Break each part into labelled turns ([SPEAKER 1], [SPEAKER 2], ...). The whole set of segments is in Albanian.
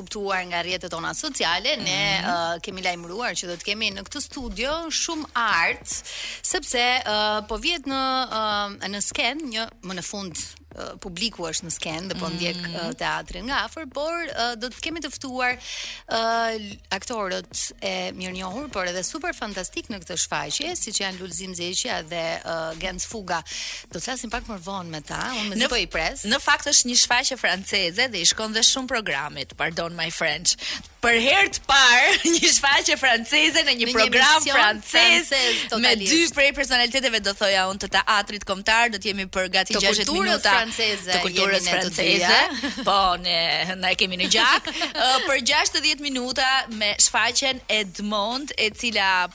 [SPEAKER 1] transmetuar nga
[SPEAKER 2] rrjetet tona sociale, ne
[SPEAKER 3] mm -hmm.
[SPEAKER 2] uh, kemi lajmëruar që do të kemi në këtë studio shumë art, sepse uh, po vjen në uh, në skenë një më në fund publiku është në skenë dhe po mm. ndjek
[SPEAKER 3] mm.
[SPEAKER 2] uh, teatrin nga afër, por uh, do të kemi të ftuar uh, aktorët e mirënjohur, por edhe super fantastik në këtë shfaqje, siç janë Lulzim Zeqja dhe uh, Genci Fuga. Do të flasim pak më vonë me ta, unë mezi po i pres.
[SPEAKER 3] Në fakt është një shfaqje franceze dhe i shkon dhe shumë programit. Pardon my French. Për herë të parë një shfaqje franceze në një
[SPEAKER 2] në
[SPEAKER 3] program
[SPEAKER 2] një
[SPEAKER 3] francez,
[SPEAKER 2] francez
[SPEAKER 3] me dy prej personaliteteve do thoja unë të teatrit kombëtar, do të jemi për gati 60 minuta
[SPEAKER 2] franceze,
[SPEAKER 3] të kulturës franceze. Po, ne na e kemi në gjak. për 60 minuta me shfaqjen Edmond, e cila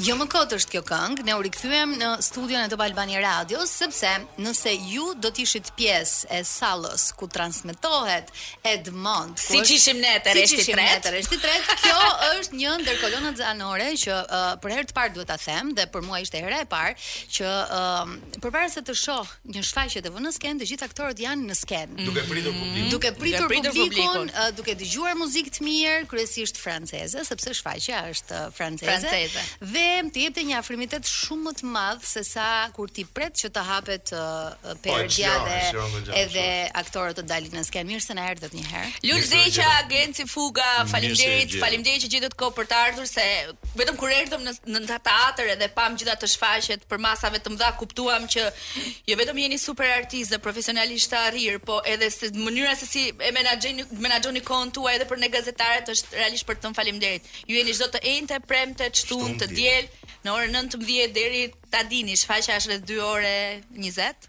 [SPEAKER 3] Jo më
[SPEAKER 2] kot është kjo këngë, ne u rikthyem në studion e Top Albania Radios, sepse nëse ju do të ishit pjesë e sallës ku transmetohet Edmond, ku
[SPEAKER 3] siç ishim ne te
[SPEAKER 2] rreshti
[SPEAKER 3] i
[SPEAKER 2] tretë, te rreshti i tretë, kjo është një ndër kolonat zanore që uh, për herë të parë duhet ta them dhe për mua ishte hera e parë që uh, përpara se të shoh një shfaqje të vënë në skenë, të gjithë aktorët janë në skenë.
[SPEAKER 4] Duke pritur mhm. publikun.
[SPEAKER 2] Duke pritur publikun,
[SPEAKER 3] publikun.
[SPEAKER 2] Uh, duke dëgjuar muzikë të mirë, kryesisht franceze, sepse shfaqja është franceze.
[SPEAKER 3] Franceze.
[SPEAKER 2] Dhe të jepte një afrimitet shumë më të madh se sa kur ti pret që të hapet uh, perdja
[SPEAKER 4] po,
[SPEAKER 2] dhe edhe aktorët të dalin në skenë. Mirë se na erdhët një herë.
[SPEAKER 3] Lul
[SPEAKER 4] Zeqja,
[SPEAKER 3] Genci Fuga, faleminderit, faleminderit që gjetët kohë për të ardhur se Vetëm kur erdhëm në në në teatër edhe pamë gjithë atë shfaqje të përmasave të mëdha kuptuam që jo vetëm jeni super artistë dhe profesionalisht të arrirë, po edhe se mënyra se si e menaxheni menaxhoni kohën tuaj edhe për ne gazetarët është realisht për të thënë faleminderit. Ju jeni çdo të enjte, premte, shtunë, Shtunë, të
[SPEAKER 4] diel.
[SPEAKER 3] diel, në orën 19 deri ta dini, shfaqja është rreth 2
[SPEAKER 4] orë
[SPEAKER 5] e
[SPEAKER 3] 20.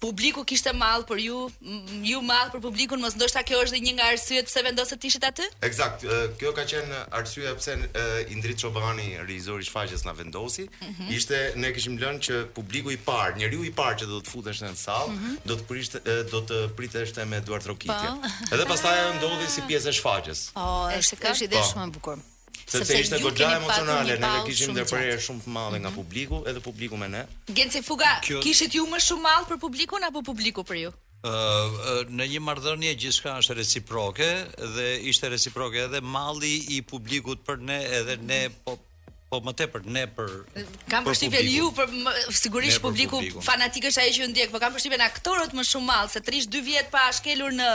[SPEAKER 3] Publiku kishte mall për ju, ju mall për publikun, mos ndoshta kjo është dhe një nga arsyet pse vendosët të ishit aty?
[SPEAKER 4] Eksakt, kjo ka qenë arsyeja pse Indrit Çobani, regjisori i shfaqjes na vendosi, mm -hmm. ishte ne kishim lënë që publiku i parë, njeriu i parë që do të futesh në sallë, mm -hmm. do të prishte do të pritesh me duartrokitje. Po. Edhe pastaj ajo ndodhi si pjesë e shfaqjes.
[SPEAKER 2] Oh, është është ide
[SPEAKER 4] po.
[SPEAKER 2] shumë e bukur.
[SPEAKER 4] Sepse ishte goxha emocionale, ne kishim ndërprerje shumë të madhe nga mhm. publiku, edhe publiku me ne.
[SPEAKER 3] Genci Fuga, kishit ju më shumë mall për publikun apo publiku për ju?
[SPEAKER 5] në një marrëdhënie gjithçka është reciproke dhe ishte reciproke edhe malli i publikut për ne edhe ne po po më tepër ne për
[SPEAKER 3] Kam përshtypjen ju për sigurisht publiku fanatik është ai që ju ndjek, por kam përshtypjen aktorët më shumë mall se të rrish 2 vjet pa shkelur në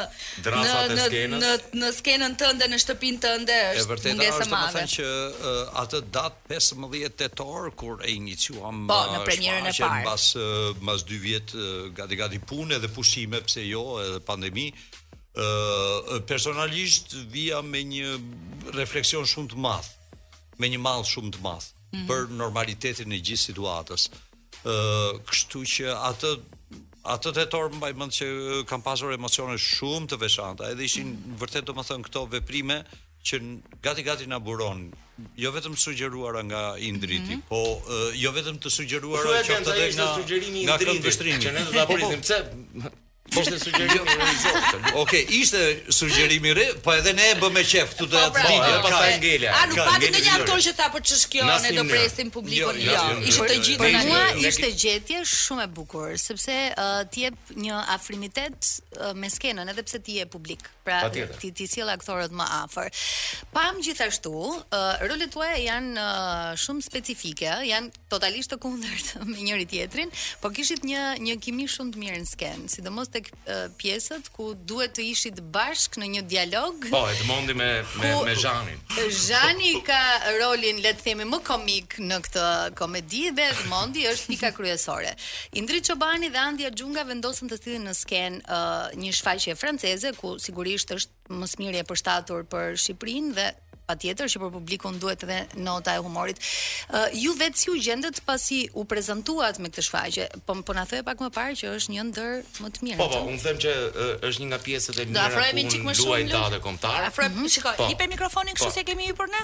[SPEAKER 3] në në në skenën tënde në shtëpinë tënde është mungesë e madhe.
[SPEAKER 5] Është që uh, atë datë 15 tetor kur e iniciuam
[SPEAKER 3] po, në
[SPEAKER 5] uh,
[SPEAKER 3] premierën e parë.
[SPEAKER 5] Mbas uh, mbas 2 vjet gati gati punë dhe pushime pse jo edhe pandemi, uh, personalisht vija me një refleksion shumë të madh, me një mall shumë të madh. për normalitetin e gjithë situatës. Ë, kështu që atë atë tetor mbaj mend që kam pasur emocione shumë të veçanta, edhe ishin vërtet domethënë këto veprime që gati gati na buron, jo vetëm të sugjeruara nga Indriti, mm -hmm. po uh, jo vetëm të sugjeruara
[SPEAKER 4] që
[SPEAKER 5] të
[SPEAKER 4] dhe
[SPEAKER 5] nga
[SPEAKER 4] sugjerimi i Indritit, që ne do ta
[SPEAKER 5] po, po.
[SPEAKER 4] prisim pse Ishte sugjerim i regjisorit.
[SPEAKER 5] Okej, ishte sugjerim i re, po edhe ne e bëmë me qef këtu të
[SPEAKER 3] atë
[SPEAKER 5] video,
[SPEAKER 4] po, pra, pastaj ngela.
[SPEAKER 3] A nuk pati ndonjë aktor që tha po ç'është kjo, ne do presim publikun.
[SPEAKER 5] Jo, jo,
[SPEAKER 3] jo,
[SPEAKER 5] jo.
[SPEAKER 3] ishte të gjithë
[SPEAKER 2] për mua ishte gjetje shumë e bukur, sepse të jep një afrimitet me skenën edhe pse ti je publik. Pra t'i, t'i sjell aktorët më afër. Pam gjithashtu, rolet tuaja janë shumë specifike, janë totalisht të kundërt me njëri tjetrin, por kishit një një kimi shumë të mirë në skenë, sidomos tek uh, pjesët ku duhet të ishit bashk në një dialog.
[SPEAKER 4] Po, Edmondi me me
[SPEAKER 2] ku,
[SPEAKER 4] me Zhanin.
[SPEAKER 2] Zhani ka rolin, le të themi, më komik në këtë komedi dhe Edmondi është pika kryesore. Indrit Çobani dhe Andja Xhunga vendosën të sillnin në skenë uh, një shfaqje franceze ku sigurisht është më së miri e përshtatur për Shqipërinë dhe patjetër që për publikun duhet edhe nota e humorit. Uh, ju vetë si u gjendët pasi u prezantuat me këtë shfaqje? Po po na thoje pak më parë që është një ndër më të mira.
[SPEAKER 4] Po po, unë them që është një nga pjesët e mira ku luaj
[SPEAKER 3] te
[SPEAKER 4] Teatri Kombëtar.
[SPEAKER 3] Afroje, mm -hmm.
[SPEAKER 4] çikë, po.
[SPEAKER 3] hipe mikrofonin kështu
[SPEAKER 4] po.
[SPEAKER 2] si
[SPEAKER 4] e kemi hipur ne.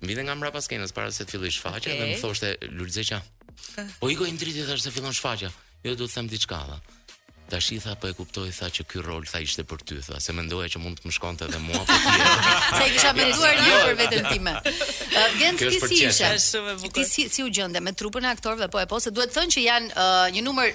[SPEAKER 4] Më vinte nga mbrapa skenës para se të fillojë shfaqja
[SPEAKER 3] okay.
[SPEAKER 4] dhe më thoshte Lulzeqa. Po ik o Indrit i thashë se fillon shfaqja. Jo do të them diçka tha. Tashi tha po e kuptoj tha që ky rol tha ishte për ty tha se mendoja që mund të më shkonte edhe mua po ti.
[SPEAKER 2] Se e kisha menduar një jo. për veten time.
[SPEAKER 4] Vjen
[SPEAKER 2] ti si
[SPEAKER 3] isha.
[SPEAKER 2] Ti si si u gjende me trupën e aktorëve po e po se duhet thënë që janë një numër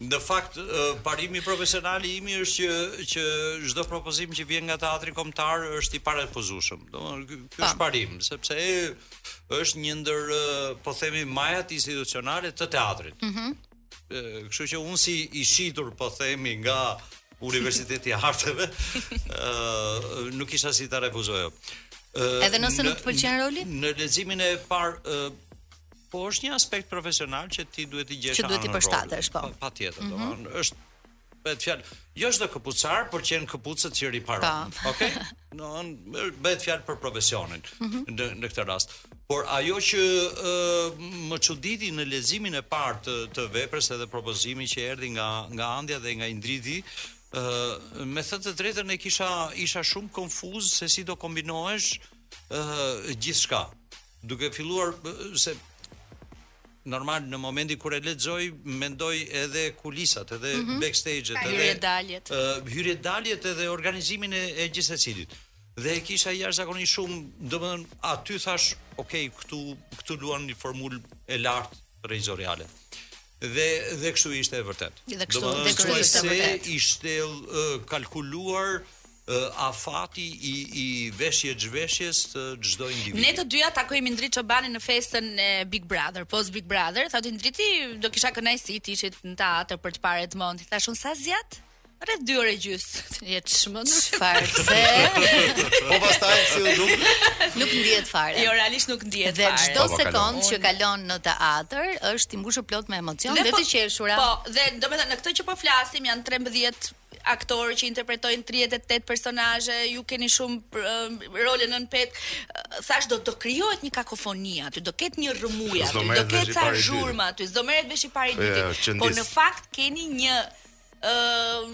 [SPEAKER 2] Në
[SPEAKER 5] fakt parimi profesional i imi është që që çdo propozim që vjen nga teatri kombëtar është i parefuzueshëm. Domthonë ky ky është parim, sepse është një ndër po themi majat institucionale të teatrit. Ëh. Mm -hmm. Kështu që unë si i shitur po themi nga Universiteti i Arteve, ëh nuk kisha si ta refuzoja.
[SPEAKER 2] Edhe nëse nuk të pëlqen roli?
[SPEAKER 5] Në leximin e parë Po është një aspekt profesional që ti duhet të gjesh anën.
[SPEAKER 2] Që duhet
[SPEAKER 5] të
[SPEAKER 2] përshtatesh, po.
[SPEAKER 5] po patjetër, mm -hmm. domthonë mhm. është bëhet fjalë, jo çdo këpucar, por që janë këpucët që riparon.
[SPEAKER 2] Po.
[SPEAKER 5] Okej. Okay? Do të bëhet fjalë për profesionin mm -hmm. në në këtë rast. Por ajo që ë më çuditi në leximin e parë të, të veprës edhe propozimi që erdhi nga nga Andja dhe nga Indriti, ë me thënë të drejtën e kisha isha shumë konfuz se si do kombinohesh ë gjithçka. Duke filluar se normal në momentin kur e lexoj mendoj edhe kulisat, edhe mm
[SPEAKER 3] -hmm.
[SPEAKER 5] backstage-et, edhe
[SPEAKER 3] hyrjet daljet.
[SPEAKER 5] Uh, hyrjet daljet edhe organizimin e, e gjithsecilit. Dhe e kisha jashtëzakonisht shumë, domethënë aty thash, ok, këtu këtu luan një formulë e lartë regjisoriale. Dhe dhe kështu ishte e vërtet.
[SPEAKER 2] Dhe kështu dhe kështu ishte
[SPEAKER 5] e
[SPEAKER 2] vërtet.
[SPEAKER 5] Ishte uh, kalkuluar afati i i veshje zhveshjes të çdo individi.
[SPEAKER 3] Ne të dyja takojmë Indrit Çobanin në festën e Big Brother, post Big Brother, thotë Indriti, do kisha kënaqësi të ishit në teatër për të parë Edmond. Thash un sa zgjat? Rreth 2 orë e gjys. Je çmend.
[SPEAKER 2] Çfarë the?
[SPEAKER 4] po pastaj si u duk?
[SPEAKER 2] Nuk ndihet fare.
[SPEAKER 3] Jo, realisht nuk ndihet fare.
[SPEAKER 2] Dhe çdo
[SPEAKER 4] po, po,
[SPEAKER 2] sekond që kalon në teatr është i mbushur plot me emocion dhe, dhe
[SPEAKER 3] po,
[SPEAKER 2] të qeshura.
[SPEAKER 3] Po, dhe domethënë në këtë që po flasim janë 13 aktorë që interpretojnë 38 personazhe, ju keni shumë uh, role në vet. Uh, thash do do krijohet një kakofoni aty, do ketë një
[SPEAKER 4] rrëmujë
[SPEAKER 3] aty, do ketë
[SPEAKER 4] sa
[SPEAKER 3] zhurmë aty, s'do merret vesh i pari
[SPEAKER 4] ditë.
[SPEAKER 3] Po në fakt keni një uh,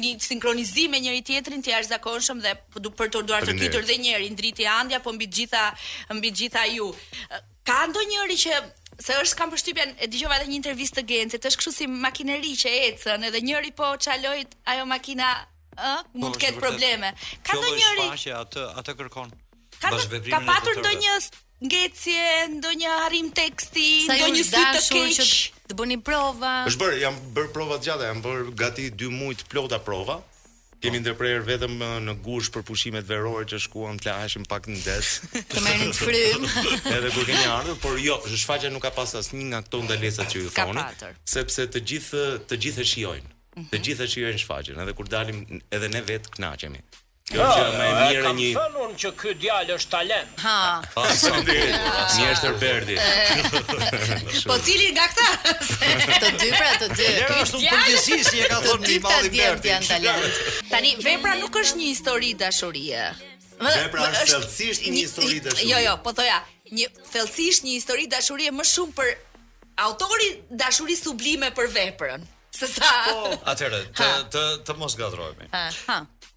[SPEAKER 3] një sinkronizim me njëri tjetrin të jashtëzakonshëm dhe për
[SPEAKER 4] t'u
[SPEAKER 3] duartrokitur dhe njëri Indriti, Andja po mbi t'gjitha mbi t'gjitha ju. Uh, Ka ndonjëri që se është kam përshtypjen e dëgjova edhe një intervistë të Gencit, është kështu si makineri që ecën edhe njëri po çaloi ajo makina ë po, mund të ketë probleme. Ka ndonjëri
[SPEAKER 5] që atë atë kërkon.
[SPEAKER 3] Ka ka patur ndonjë ngecje, ndonjë harrim teksti, ndonjë sy të keq.
[SPEAKER 2] Të bëni prova.
[SPEAKER 4] Është bër, jan bër prova të gjata, jan bër gati 2 muaj të plota prova. Kemi ndërprerë vetëm në gush për pushimet verore që shkuam të laheshim pak në det.
[SPEAKER 2] Të merrni frymë.
[SPEAKER 4] Edhe kur keni ardhur, por jo, shfaqja nuk ka pas asnjë nga këto ndalesat që ju thoni, sepse të gjithë të gjithë e shijojnë. Mhm. Të gjithë e shijojnë shfaqjen, edhe kur dalim edhe ne vetë kënaqemi. Kjo është gjëja më e mirë një.
[SPEAKER 6] Kam thënë që ky djalë është talent.
[SPEAKER 2] Ha.
[SPEAKER 5] Ha, sa ti.
[SPEAKER 4] Mi është Herberti.
[SPEAKER 3] Po cili nga këta?
[SPEAKER 2] Të dy pra, të dy.
[SPEAKER 5] Lera është un përgjegjësi që e ka thënë
[SPEAKER 2] mi
[SPEAKER 5] malli Berti.
[SPEAKER 3] Tani vepra nuk është një histori dashurie.
[SPEAKER 4] Vepra është thellësisht një histori dashurie.
[SPEAKER 3] Jo, jo, po thoja, një thellësisht një histori dashurie më shumë për autorin dashuri sublime për veprën. Se sa. Po, atëre, të
[SPEAKER 5] të të
[SPEAKER 4] mos
[SPEAKER 3] ngatrrohemi. Ha.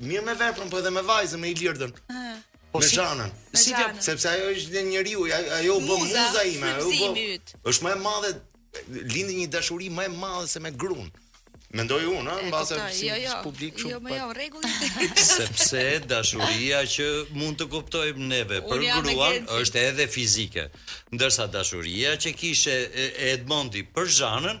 [SPEAKER 4] Mirë me veprën, po edhe me vajzën, me Ilirdën.
[SPEAKER 5] Po
[SPEAKER 4] me Zhanën.
[SPEAKER 3] Me Zhanën.
[SPEAKER 4] Sepse ajo është një njeriu, ajo u bë
[SPEAKER 3] muza
[SPEAKER 4] ime, ajo u bë. Është më e madhe lindi një dashuri më e madhe se me gruan. Mendoj unë, ëh, mbase
[SPEAKER 3] po,
[SPEAKER 4] si
[SPEAKER 3] jo, jo,
[SPEAKER 4] publik shumë.
[SPEAKER 3] Jo, më jo, rregull.
[SPEAKER 5] Sepse dashuria që mund të kuptojmë neve për gruan është edhe fizike. Ndërsa dashuria që kishte Edmondi për Zhanën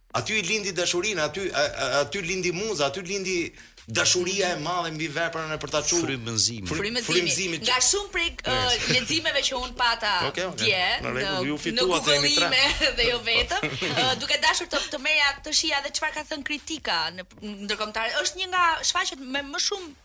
[SPEAKER 4] Aty i lindi dashuria, aty aty lindi muza, aty lindi dashuria e madhe mbi veprën e për ta çu
[SPEAKER 5] frymëzimi.
[SPEAKER 3] Frymëzimi.
[SPEAKER 4] frymëzimi.
[SPEAKER 3] Nga shumë prej uh, leximeve që un pata
[SPEAKER 4] okay, okay.
[SPEAKER 3] dje
[SPEAKER 4] në Google,
[SPEAKER 3] në Google dhe jo vetëm, uh, duke dashur të të merrja të shihja edhe çfarë ka thënë kritika ndërkombëtare. Është një nga shfaqjet me më shumë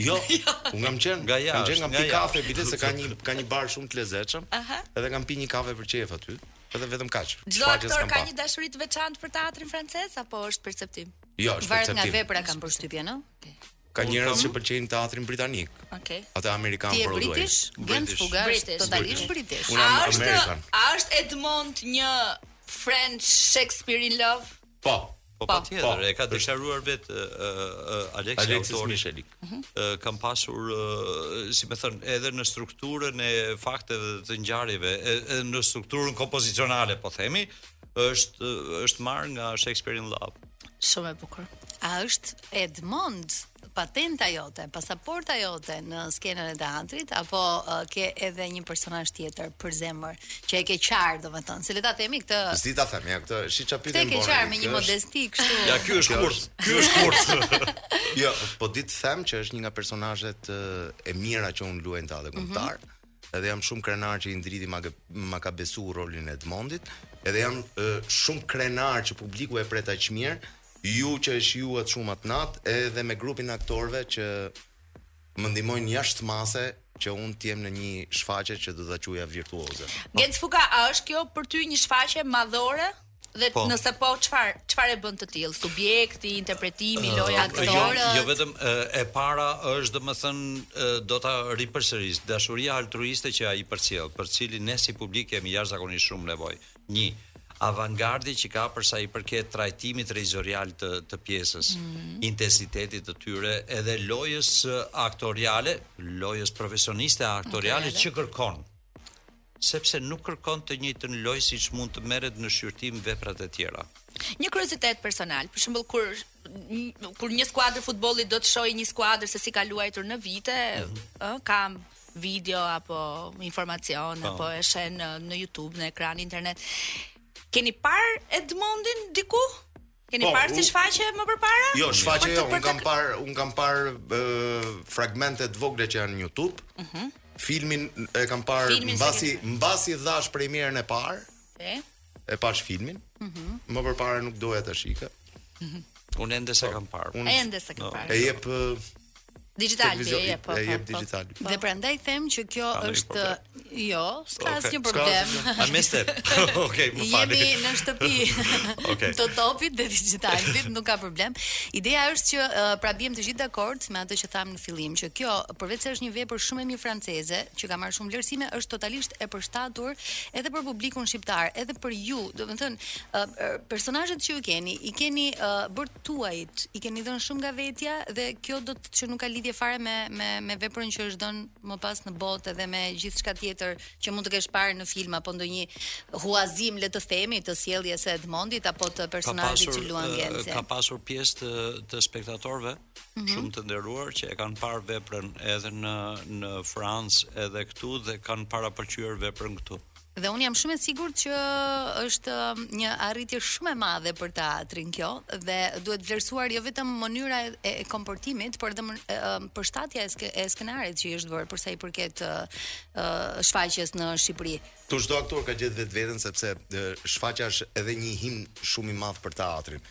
[SPEAKER 4] Jo, unë kam qenë,
[SPEAKER 5] nga jashtë, kam
[SPEAKER 4] qenë kam pi kafe, bile se ka një ka një bar shumë të lezetshëm. Edhe kam pi një kafe për çejf aty, edhe vetëm kaq.
[SPEAKER 3] Çdo aktor ka një dashuri të veçantë për teatrin francez apo është perceptim?
[SPEAKER 4] Jo, është perceptim.
[SPEAKER 2] Varet nga vepra kam përshtypjen, ëh.
[SPEAKER 4] Ka njerëz që pëlqejnë teatrin britanik.
[SPEAKER 3] Okej. Okay.
[SPEAKER 4] Atë amerikan
[SPEAKER 2] po
[SPEAKER 4] luajnë.
[SPEAKER 2] British,
[SPEAKER 5] Genc
[SPEAKER 2] Fuga është, totalisht British.
[SPEAKER 4] British.
[SPEAKER 3] A është a është Edmond një French Shakespeare in Love?
[SPEAKER 4] Po.
[SPEAKER 5] Po patjetër,
[SPEAKER 4] po.
[SPEAKER 5] e ka deklaruar vet uh, uh, Alexis,
[SPEAKER 4] Alexis
[SPEAKER 5] Michalik.
[SPEAKER 4] Uh
[SPEAKER 5] mhm. -huh. Kam pasur uh, si me thënë, edhe në strukturën e fakteve të ngjarjeve, edhe në strukturën kompozicionale, po themi, është është marrë nga Shakespeare in Love.
[SPEAKER 3] Shumë e bukur.
[SPEAKER 2] A është Edmond patenta jote, pasaporta jote në skenën e teatrit apo uh, ke edhe një personazh tjetër për zemër që e ke qartë, domethënë, se le ta themi këtë.
[SPEAKER 4] S'di ta them, ja këtë, shi ça
[SPEAKER 2] pyetje
[SPEAKER 4] bon.
[SPEAKER 2] Ti
[SPEAKER 4] e ke
[SPEAKER 2] qartë me një modesti kështu.
[SPEAKER 5] Ja ky është kurth, ky është kurth.
[SPEAKER 4] Jo, po di të them që është një nga personazhet e mira që un luaj në teatër mhm. kombëtar. Mm -hmm. Edhe jam shumë krenar që Indriti ma, ma ka besu rolin e Edmondit Edhe jam shumë krenar që publiku e pret aq mirë Ju që e shijuat shumë atë natë edhe me grupin e aktorëve që më ndihmojnë jashtë mase që unë të jem në një shfaqje që do ta quaja virtuoze.
[SPEAKER 3] Genc Fuga, a është kjo për ty një shfaqje madhore? Dhe
[SPEAKER 5] po.
[SPEAKER 3] nëse po, çfarë çfarë e bën të tillë? Subjekti, interpretimi,
[SPEAKER 5] uh,
[SPEAKER 3] loja aktorët?
[SPEAKER 5] Jo,
[SPEAKER 3] jo,
[SPEAKER 5] jo vetëm e para është domethënë do ta ripërsëris dashuria altruiste që ai përcjell, për të cilën ne si publik kemi jashtëzakonisht shumë nevojë. Një avangardë që ka për sa i përket trajtimit regjizorial të të pjesës, intensitetit të tyre edhe lojës aktoriale, lojës profesioniste aktoriale që kërkon sepse nuk kërkon të njëjtën lojë siç mund të merret në shqyrtim veprat e tjera.
[SPEAKER 3] Një kuriozitet personal, për shembull kur kur një skuadër futbolli do të shohë një skuadër se si ka luajtur në vite, ëh, mm -hmm. ka video apo informacion
[SPEAKER 5] oh.
[SPEAKER 3] apo e sheh në, në YouTube, në ekran internet. Keni parë Edmondin diku? Keni
[SPEAKER 4] po,
[SPEAKER 3] parë si shfaqje më përpara?
[SPEAKER 4] Jo,
[SPEAKER 3] shfaqje
[SPEAKER 4] jo, un kam parë, un kam parë fragmente të vogla që janë në YouTube. Ëh. Mm -hmm. Filmin e kam parë mbasi mbasi dhashë premierën e parë.
[SPEAKER 3] Ëh.
[SPEAKER 4] e pashë filmin.
[SPEAKER 3] Mm -hmm.
[SPEAKER 4] Më përpara nuk doja ta shikoja. Mm -hmm.
[SPEAKER 5] Unë ende s'e po, kam parë.
[SPEAKER 4] Unë
[SPEAKER 3] ende s'e
[SPEAKER 5] kam
[SPEAKER 3] parë.
[SPEAKER 4] E jep
[SPEAKER 3] digital e jep. Po,
[SPEAKER 4] e jep
[SPEAKER 3] po, po.
[SPEAKER 4] digital.
[SPEAKER 2] Dhe prandaj them që kjo është jo, s'ka asnjë problem.
[SPEAKER 5] A më stë. Okej, më fal.
[SPEAKER 2] Jemi në shtëpi.
[SPEAKER 5] Okej.
[SPEAKER 2] Të topit dhe digitalbit nuk ka problem. Ideja është që pra biem të gjithë dakord me atë që thamë fillim që kjo, përveç se është një vepër shumë e mirë franceze, që ka marrë shumë vlerësime, është totalisht e përshtatur edhe për publikun shqiptar, edhe për ju, domethënë, personazhet që ju keni, i keni uh, bërë tuajt, i keni dhënë shumë nga vetja dhe kjo do të thotë që nuk ka lidhje fare me me me veprën që është dhënë më pas në botë dhe me gjithçka tjetër që mund të kesh parë në film apo ndonjë huazim le të themi të sjelljes së Edmondit apo të personazhit që luan Genci.
[SPEAKER 5] Ka pasur pjesë të, të spektatorëve
[SPEAKER 2] mm -hmm.
[SPEAKER 5] shumë të nderuar që e kanë parë veprën edhe në në Francë edhe këtu dhe kanë parapëlqyer veprën këtu.
[SPEAKER 2] Dhe unë jam shumë e sigurt që është um, një arritje shumë e madhe për teatrin kjo dhe duhet vlerësuar jo vetëm mënyra e, e komportimit, por edhe um, përshtatja e, ske, e skenarit që është bërë për sa i përket uh, uh, shfaqjes në Shqipëri.
[SPEAKER 4] Këtu çdo aktor ka gjetë vetveten sepse uh, shfaqja është edhe një himn shumë i madh për teatrin.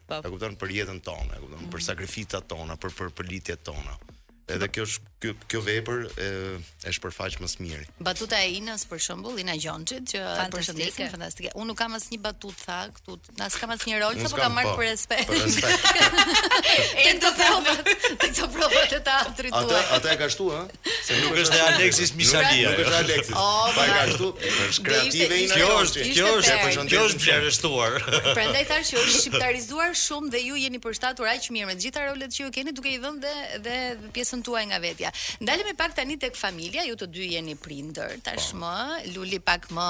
[SPEAKER 3] Po.
[SPEAKER 4] E kupton për jetën tonë, e kupton për sakrificat tona, për për përpëlitjet tona. Edhe kjo është kjo, kjo vepër e, e shpërfaq më së miri.
[SPEAKER 2] Batuta e Inës për shembull, Ina Gjonçit që e
[SPEAKER 3] Fantastike.
[SPEAKER 2] përshëndesim fantastike. Unë nuk kam asnjë batutë tha këtu, na s'kam asnjë rol,
[SPEAKER 4] Unë
[SPEAKER 2] sapo
[SPEAKER 4] s'kam,
[SPEAKER 2] kam marrë
[SPEAKER 4] po,
[SPEAKER 2] për respekt.
[SPEAKER 4] për respekt.
[SPEAKER 2] Tek këto provat, tek këto provat e teatrit
[SPEAKER 4] Atë
[SPEAKER 2] tuaj.
[SPEAKER 4] atë e ka shtuar, ha? Se
[SPEAKER 5] nuk është e Alexis Michalik.
[SPEAKER 4] Nuk është e Alexis.
[SPEAKER 2] Oh,
[SPEAKER 4] pa ka shtu. Është kreative Ina.
[SPEAKER 5] Kjo është, kjo është, kjo është vlerë e shtuar.
[SPEAKER 2] Prandaj thashë që është shqiptarizuar shumë dhe ju jeni përshtatur aq mirë me të gjitha rolet që ju keni duke i dhënë dhe dhe pjesën tuaj nga vetja. Ndalemi pak tani tek familja, ju të dy jeni prindër tashmë. Po. Luli pak më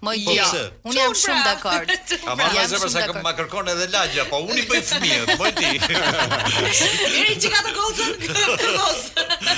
[SPEAKER 2] Moj po
[SPEAKER 5] jo.
[SPEAKER 2] Unë jam shumë
[SPEAKER 3] pra.
[SPEAKER 2] dakord.
[SPEAKER 5] A ma ka
[SPEAKER 2] zemra
[SPEAKER 5] sa ma kërkon edhe lagja, po unë i bëj fëmijët, moj po
[SPEAKER 3] ti. Eri çka të gozën?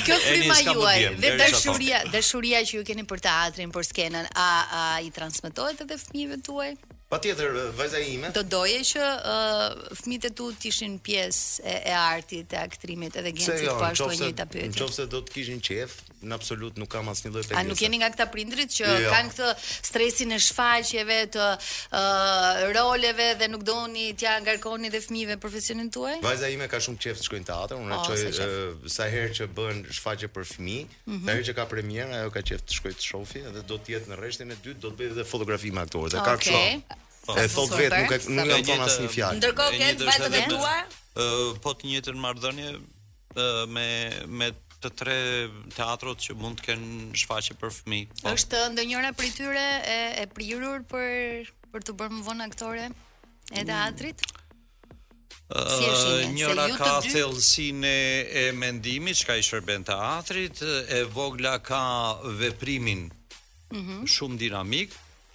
[SPEAKER 2] Kjo fryma juaj dhe dashuria, dashuria që ju keni për teatrin, për skenën, a a i transmetohet edhe fëmijëve tuaj?
[SPEAKER 4] Patjetër, vajza ime.
[SPEAKER 2] Do doje që uh, fëmijët e tu të ishin pjesë e, e artit, e aktrimit, edhe Genci
[SPEAKER 4] jo,
[SPEAKER 2] po ashtu e njëjta pyetje.
[SPEAKER 4] Në qofë se do të kishin qejf, Në absolut nuk kam asnjë lloj pengese.
[SPEAKER 2] A nuk jeni nga këta prindrit që
[SPEAKER 4] jo.
[SPEAKER 2] kanë këtë stresin e shfaqjeve të uh, roleve dhe nuk doni t'ja ngarkoni dhe fëmijëve profesionin tuaj?
[SPEAKER 4] Vajza ime ka shumë qejf të shkojë në teatr, unë e çoj
[SPEAKER 2] sa,
[SPEAKER 4] uh, sa herë që bën shfaqje për fëmijë,
[SPEAKER 2] mm -hmm.
[SPEAKER 4] sa herë që ka premierë, ajo ka qejf të shkojë të shofi dhe do të jetë në rreshtin e dytë, do të bëjë edhe fotografi me aktorët. Okay. Ka kështu. Po, e thot vetë, nuk e nuk ia
[SPEAKER 5] them
[SPEAKER 4] asnjë fjalë.
[SPEAKER 3] Ndërkohë
[SPEAKER 5] që
[SPEAKER 3] vajzat e tua,
[SPEAKER 5] po të njëjtën marrëdhënie me me të tre teatrot që mund të kenë shfaqje për fëmijë. Po.
[SPEAKER 2] Është ndonjëra prej tyre e, e prirur për për t'u bërë më vonë aktore e teatrit? Mm. Si uh,
[SPEAKER 5] njëra ka thellësinë e, e mendimit çka i shërben teatrit, e vogla ka veprimin
[SPEAKER 2] mm -hmm.
[SPEAKER 5] shumë dinamik,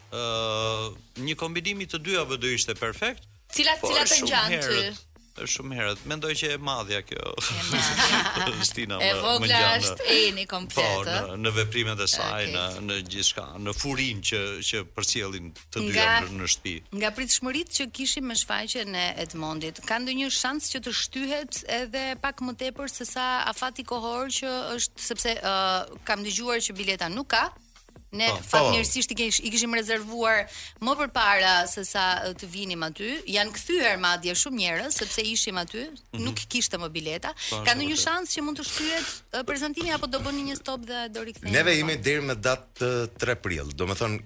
[SPEAKER 5] Ëh, një kombinim i të dyjave do ishte perfekt.
[SPEAKER 3] Cila
[SPEAKER 5] por
[SPEAKER 3] cila të ngjan ty?
[SPEAKER 5] Herët, është shumë herët. Mendoj që e madhja
[SPEAKER 3] Kristina
[SPEAKER 5] më. E
[SPEAKER 3] vogla është Eni komplet.
[SPEAKER 5] Po,
[SPEAKER 3] në,
[SPEAKER 5] në veprimet e saj,
[SPEAKER 2] okay.
[SPEAKER 5] në në gjithçka, në furinë që që përcjellin të dyja në shtëpi.
[SPEAKER 2] Nga pritshmëritë që kishim me shfaqjen e Edmondit, ka ndonjë shans që të shtyhet edhe pak më tepër se sa afati kohor që është sepse uh, kam dëgjuar që bileta nuk ka, Ne
[SPEAKER 5] po, po.
[SPEAKER 2] fatmirësisht i, i kishim rezervuar më përpara se sa të vinim aty. Janë kthyer madje shumë njerëz sepse ishim aty, mm -hmm. nuk kishte më bileta.
[SPEAKER 5] Po,
[SPEAKER 2] Ka ndonjë shans që mund të shtyhet prezantimi apo do bëni një stop dhe do rikthehemi?
[SPEAKER 4] Neve jemi deri me datë 3 prill. Domethënë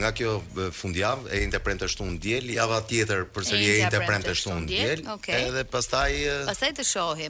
[SPEAKER 4] nga kjo fundjavë e enjte, premte, shtunë, diel, java tjetër përsëri e
[SPEAKER 2] enjte,
[SPEAKER 4] premte,
[SPEAKER 2] shtunë, diel. Okay.
[SPEAKER 4] Edhe pastaj
[SPEAKER 2] pastaj të shohim.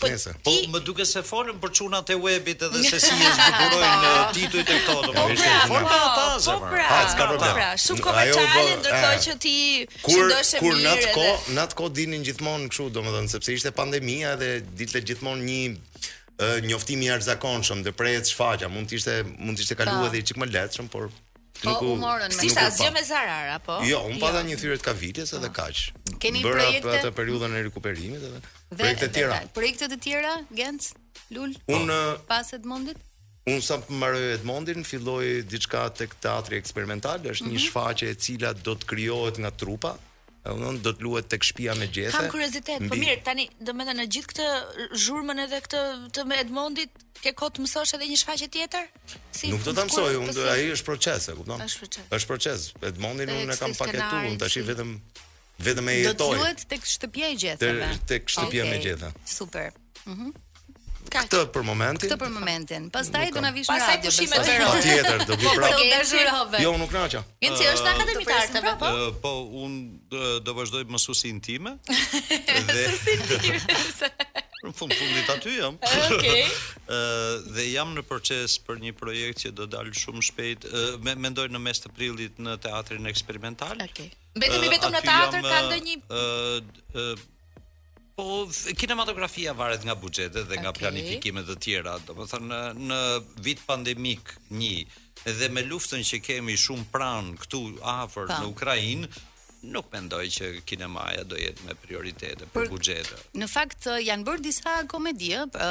[SPEAKER 3] Po nejse.
[SPEAKER 4] Po
[SPEAKER 5] më duket se folën për çunat e webit edhe se si e zbukurojnë uh, titujt e këto.
[SPEAKER 3] Po pra, po
[SPEAKER 5] pra,
[SPEAKER 3] po pra,
[SPEAKER 4] po pra,
[SPEAKER 3] ka
[SPEAKER 4] po
[SPEAKER 3] pra. Shumë komerciale ndërkohë që ti
[SPEAKER 4] shëndosh
[SPEAKER 3] mirë.
[SPEAKER 4] Kur në atë kohë, në atë kohë dilnin gjithmonë kështu, domethënë sepse ishte pandemia dhe dilte gjithmonë një njoftimi i jashtëzakonshëm dhe prej shfaqja mund të ishte mund të ishte kaluar edhe çik më lehtëshëm, por
[SPEAKER 2] Po
[SPEAKER 4] u
[SPEAKER 2] morën me.
[SPEAKER 4] S'ishte
[SPEAKER 3] asgjë me zarar apo?
[SPEAKER 4] Jo, un pata jo. një thyerje të kaviljes edhe po. kaq.
[SPEAKER 2] Keni
[SPEAKER 4] Bëra
[SPEAKER 2] projekte?
[SPEAKER 4] Bëra atë periudhën e rikuperimit edhe
[SPEAKER 2] dhe,
[SPEAKER 4] projekte të tjera.
[SPEAKER 2] Projekte të tjera, Genc, Lul,
[SPEAKER 4] un,
[SPEAKER 2] pas Edmondit?
[SPEAKER 4] Un sapo mbaroj Edmondin, filloj diçka tek teatri eksperimental, është
[SPEAKER 2] mm -hmm.
[SPEAKER 4] një mhm. shfaqje e cila do të krijohet nga trupa. Unë do të luhet tek shtëpia me gjethe.
[SPEAKER 3] Kam kuriozitet, po mirë, tani domethënë në gjithë këtë zhurmën edhe këtë të Edmondit, ke kohë të mësosh edhe një shfaqje tjetër? Si
[SPEAKER 4] Nuk do ta mësoj, unë do ai është proces, e kupton?
[SPEAKER 3] Është proces.
[SPEAKER 4] Është proces. Edmondin unë e kam paketuar, unë
[SPEAKER 2] tashi
[SPEAKER 4] vetëm vetëm e jetoj.
[SPEAKER 2] Do të luhet tek shtëpia e
[SPEAKER 4] gjethe. Tek shtëpia me gjethe.
[SPEAKER 2] Super. Mhm.
[SPEAKER 4] Mm këtë për momentin.
[SPEAKER 2] Këtë për momentin. Pastaj do na vish në radio.
[SPEAKER 4] Patjetër, do vi prapë. Jo, nuk naqa.
[SPEAKER 3] Je te Akademia
[SPEAKER 2] e
[SPEAKER 3] Arteve, po?
[SPEAKER 5] Po, un do vazhdoj të mësoj studentët e mi. Studentët e mi. Në fund fundit aty jam.
[SPEAKER 3] Okej.
[SPEAKER 5] Ë dhe jam në proces për një projekt që do dal shumë shpejt. Mendoj në mes të prillit në teatrin eksperimental.
[SPEAKER 3] Okej. Mbetemi vetëm në teatr ka ndonjë
[SPEAKER 5] ë Po kinematografia varet nga buxhetet dhe nga
[SPEAKER 3] okay.
[SPEAKER 5] planifikime të tjera. Domethënë në, në vit pandemik 1 dhe me luftën që kemi shumë pranë këtu afër
[SPEAKER 2] po.
[SPEAKER 5] në Ukrainë, nuk mendoj që kinemaja do jetë në prioritete për,
[SPEAKER 2] për
[SPEAKER 5] buxhete.
[SPEAKER 2] Në fakt janë bërë disa komedi, ë,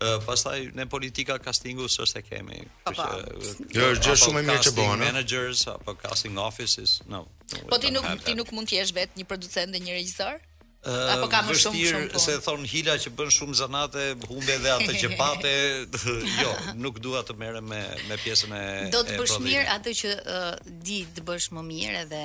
[SPEAKER 2] Ë
[SPEAKER 5] pastaj ne politika castingu s'është se kemi.
[SPEAKER 2] Po, po.
[SPEAKER 4] Kjo është gjë shumë e mirë që bën.
[SPEAKER 5] Managers apo casting offices, no.
[SPEAKER 3] Po ti nuk ti nuk mund të jesh vetë një producent dhe një regjisor? Apo ka më shumë shumë punë.
[SPEAKER 5] Se thonë Hila që bën shumë zanate, humbe edhe atë që pate. jo, nuk dua të merrem me me pjesën e
[SPEAKER 2] Do të bësh mirë atë që uh, di të bësh më mirë edhe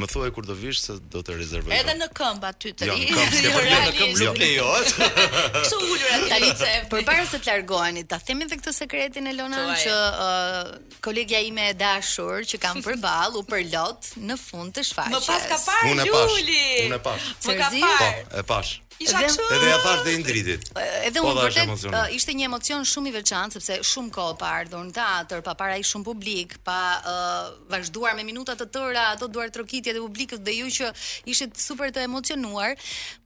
[SPEAKER 4] Më thuaj kur do vish se do të rezervoj.
[SPEAKER 3] Edhe në këmbë aty të
[SPEAKER 4] rri.
[SPEAKER 3] Jo,
[SPEAKER 4] në këmbë,
[SPEAKER 3] jo,
[SPEAKER 5] në këmbë nuk lejohet.
[SPEAKER 3] Kështu ulur aty
[SPEAKER 2] tani
[SPEAKER 3] se.
[SPEAKER 2] Përpara se të largoheni, ta themi edhe këtë sekretin
[SPEAKER 3] Ilona
[SPEAKER 2] që uh, kolegja ime e dashur që kam përball u përlot në fund të shfaqjes.
[SPEAKER 3] Më paska parë Juli.
[SPEAKER 4] Unë e pash.
[SPEAKER 3] Më ka
[SPEAKER 2] parë.
[SPEAKER 4] Po, e pash.
[SPEAKER 3] Isha kështu.
[SPEAKER 4] Edhe ia thash dhe Indritit.
[SPEAKER 2] Edhe
[SPEAKER 4] po
[SPEAKER 2] unë vërtet ishte një emocion shumë i veçantë sepse shumë kohë pa ardhur në teatr, pa parë aq shumë publik, pa uh, vazhduar me minuta të tëra ato duartrokitjet e publikut dhe ju që ishit super të emocionuar.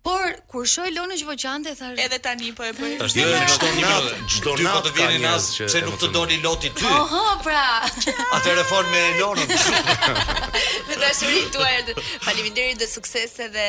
[SPEAKER 2] Por kur shoj Lonën që voçante thash
[SPEAKER 3] Edhe tani po e bëj.
[SPEAKER 5] Tash edhe
[SPEAKER 4] çdo
[SPEAKER 5] nat,
[SPEAKER 4] çdo
[SPEAKER 5] po
[SPEAKER 4] nat
[SPEAKER 5] të vjen
[SPEAKER 4] në,
[SPEAKER 5] pse nuk të doli loti ty.
[SPEAKER 2] Oho, pra.
[SPEAKER 5] Atë refon me Lonën.
[SPEAKER 3] Me dashurinë tuaj. Faleminderit dhe suksese dhe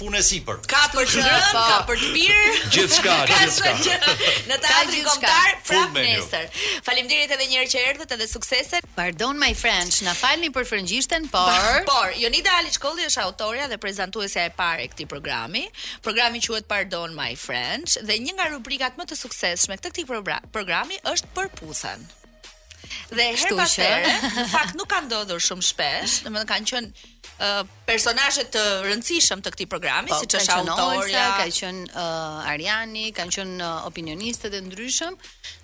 [SPEAKER 5] Punë e sipër.
[SPEAKER 3] Ka për të
[SPEAKER 2] ngrënë,
[SPEAKER 3] ka për të pirë.
[SPEAKER 4] Gjithçka, gjithçka.
[SPEAKER 3] Në Teatrin Kombëtar prap nesër. Faleminderit edhe një herë që erdhët edhe suksese.
[SPEAKER 2] Pardon my French, na falni për frëngjishten, por
[SPEAKER 3] Por, Jonida Alickolli është autorja dhe prezantuesja e parë e këtij programi. Programi quhet Pardon my French dhe një nga rubrikat më të suksesshme të këtij programi është Përputhen. Dhe
[SPEAKER 2] herë
[SPEAKER 3] pas here, në fakt nuk ka ndodhur shumë shpesh, domethënë kanë qenë personazhe të rëndësishëm të këtij programi,
[SPEAKER 2] po,
[SPEAKER 3] siç është autorja,
[SPEAKER 2] ka qenë uh, Arjani, kanë qenë uh, opinionistët e ndryshëm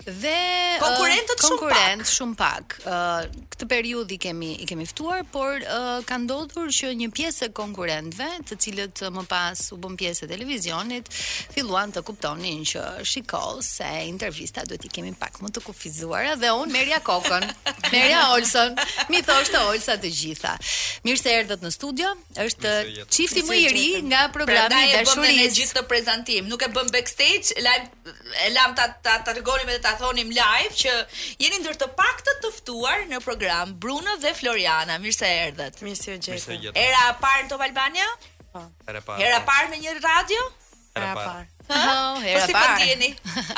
[SPEAKER 2] dhe uh,
[SPEAKER 3] konkurrentët uh,
[SPEAKER 2] konkurrent shumë
[SPEAKER 3] pak.
[SPEAKER 2] Shumë pak. Uh, këtë periudhë i kemi i kemi ftuar, por uh, ka ndodhur që një pjesë e konkurrentëve, të cilët uh, më pas u bën pjesë e televizionit, filluan të kuptonin që shiko se intervista duhet t'i kemi pak më të kufizuara dhe unë merja kokën. Merja Olson. Mi thoshte Olsa të gjitha. Mirë se erdhët në studio. Është çifti më i ri nga programi i
[SPEAKER 3] dashurisë. Pra ne gjithë këtë prezantim. Nuk e bëm backstage, live e lam ta ta tregonim edhe ta thonim live që jeni ndër të paktët të ftuar në program Bruno dhe Floriana. Mirë se erdhët.
[SPEAKER 7] Mirë
[SPEAKER 5] se
[SPEAKER 7] ju
[SPEAKER 5] gjeta.
[SPEAKER 3] Hera e parë në Top Albania?
[SPEAKER 5] Po. Hera e parë.
[SPEAKER 3] Hera e parë në një radio?
[SPEAKER 7] Hera e
[SPEAKER 2] parë.
[SPEAKER 3] Po,
[SPEAKER 2] hera
[SPEAKER 3] e parë. Po
[SPEAKER 2] si
[SPEAKER 3] po ndiheni?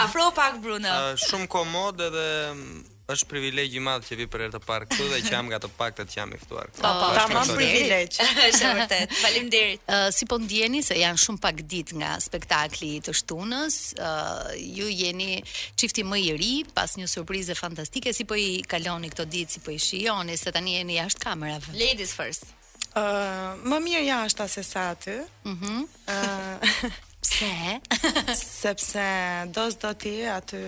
[SPEAKER 3] Afro pak Bruno.
[SPEAKER 8] Uh, shumë komod edhe mm, është privilegj i madh që vi për herë të parë këtu dhe që jam nga të paktët që jam i ftuar.
[SPEAKER 2] Po, po,
[SPEAKER 7] tamam privilegj.
[SPEAKER 3] Është vërtet. Faleminderit.
[SPEAKER 2] Ë uh, si po ndiheni se janë shumë pak ditë nga spektakli i të shtunës, ë uh, ju jeni çifti më i ri pas një surprize fantastike si po i kaloni këto ditë, si po i shijoni se tani jeni jashtë kamerave.
[SPEAKER 3] Ladies first.
[SPEAKER 7] më mirë jashta se sa aty. Mhm.
[SPEAKER 2] Mm Pse?
[SPEAKER 7] Sepse do s'do ti aty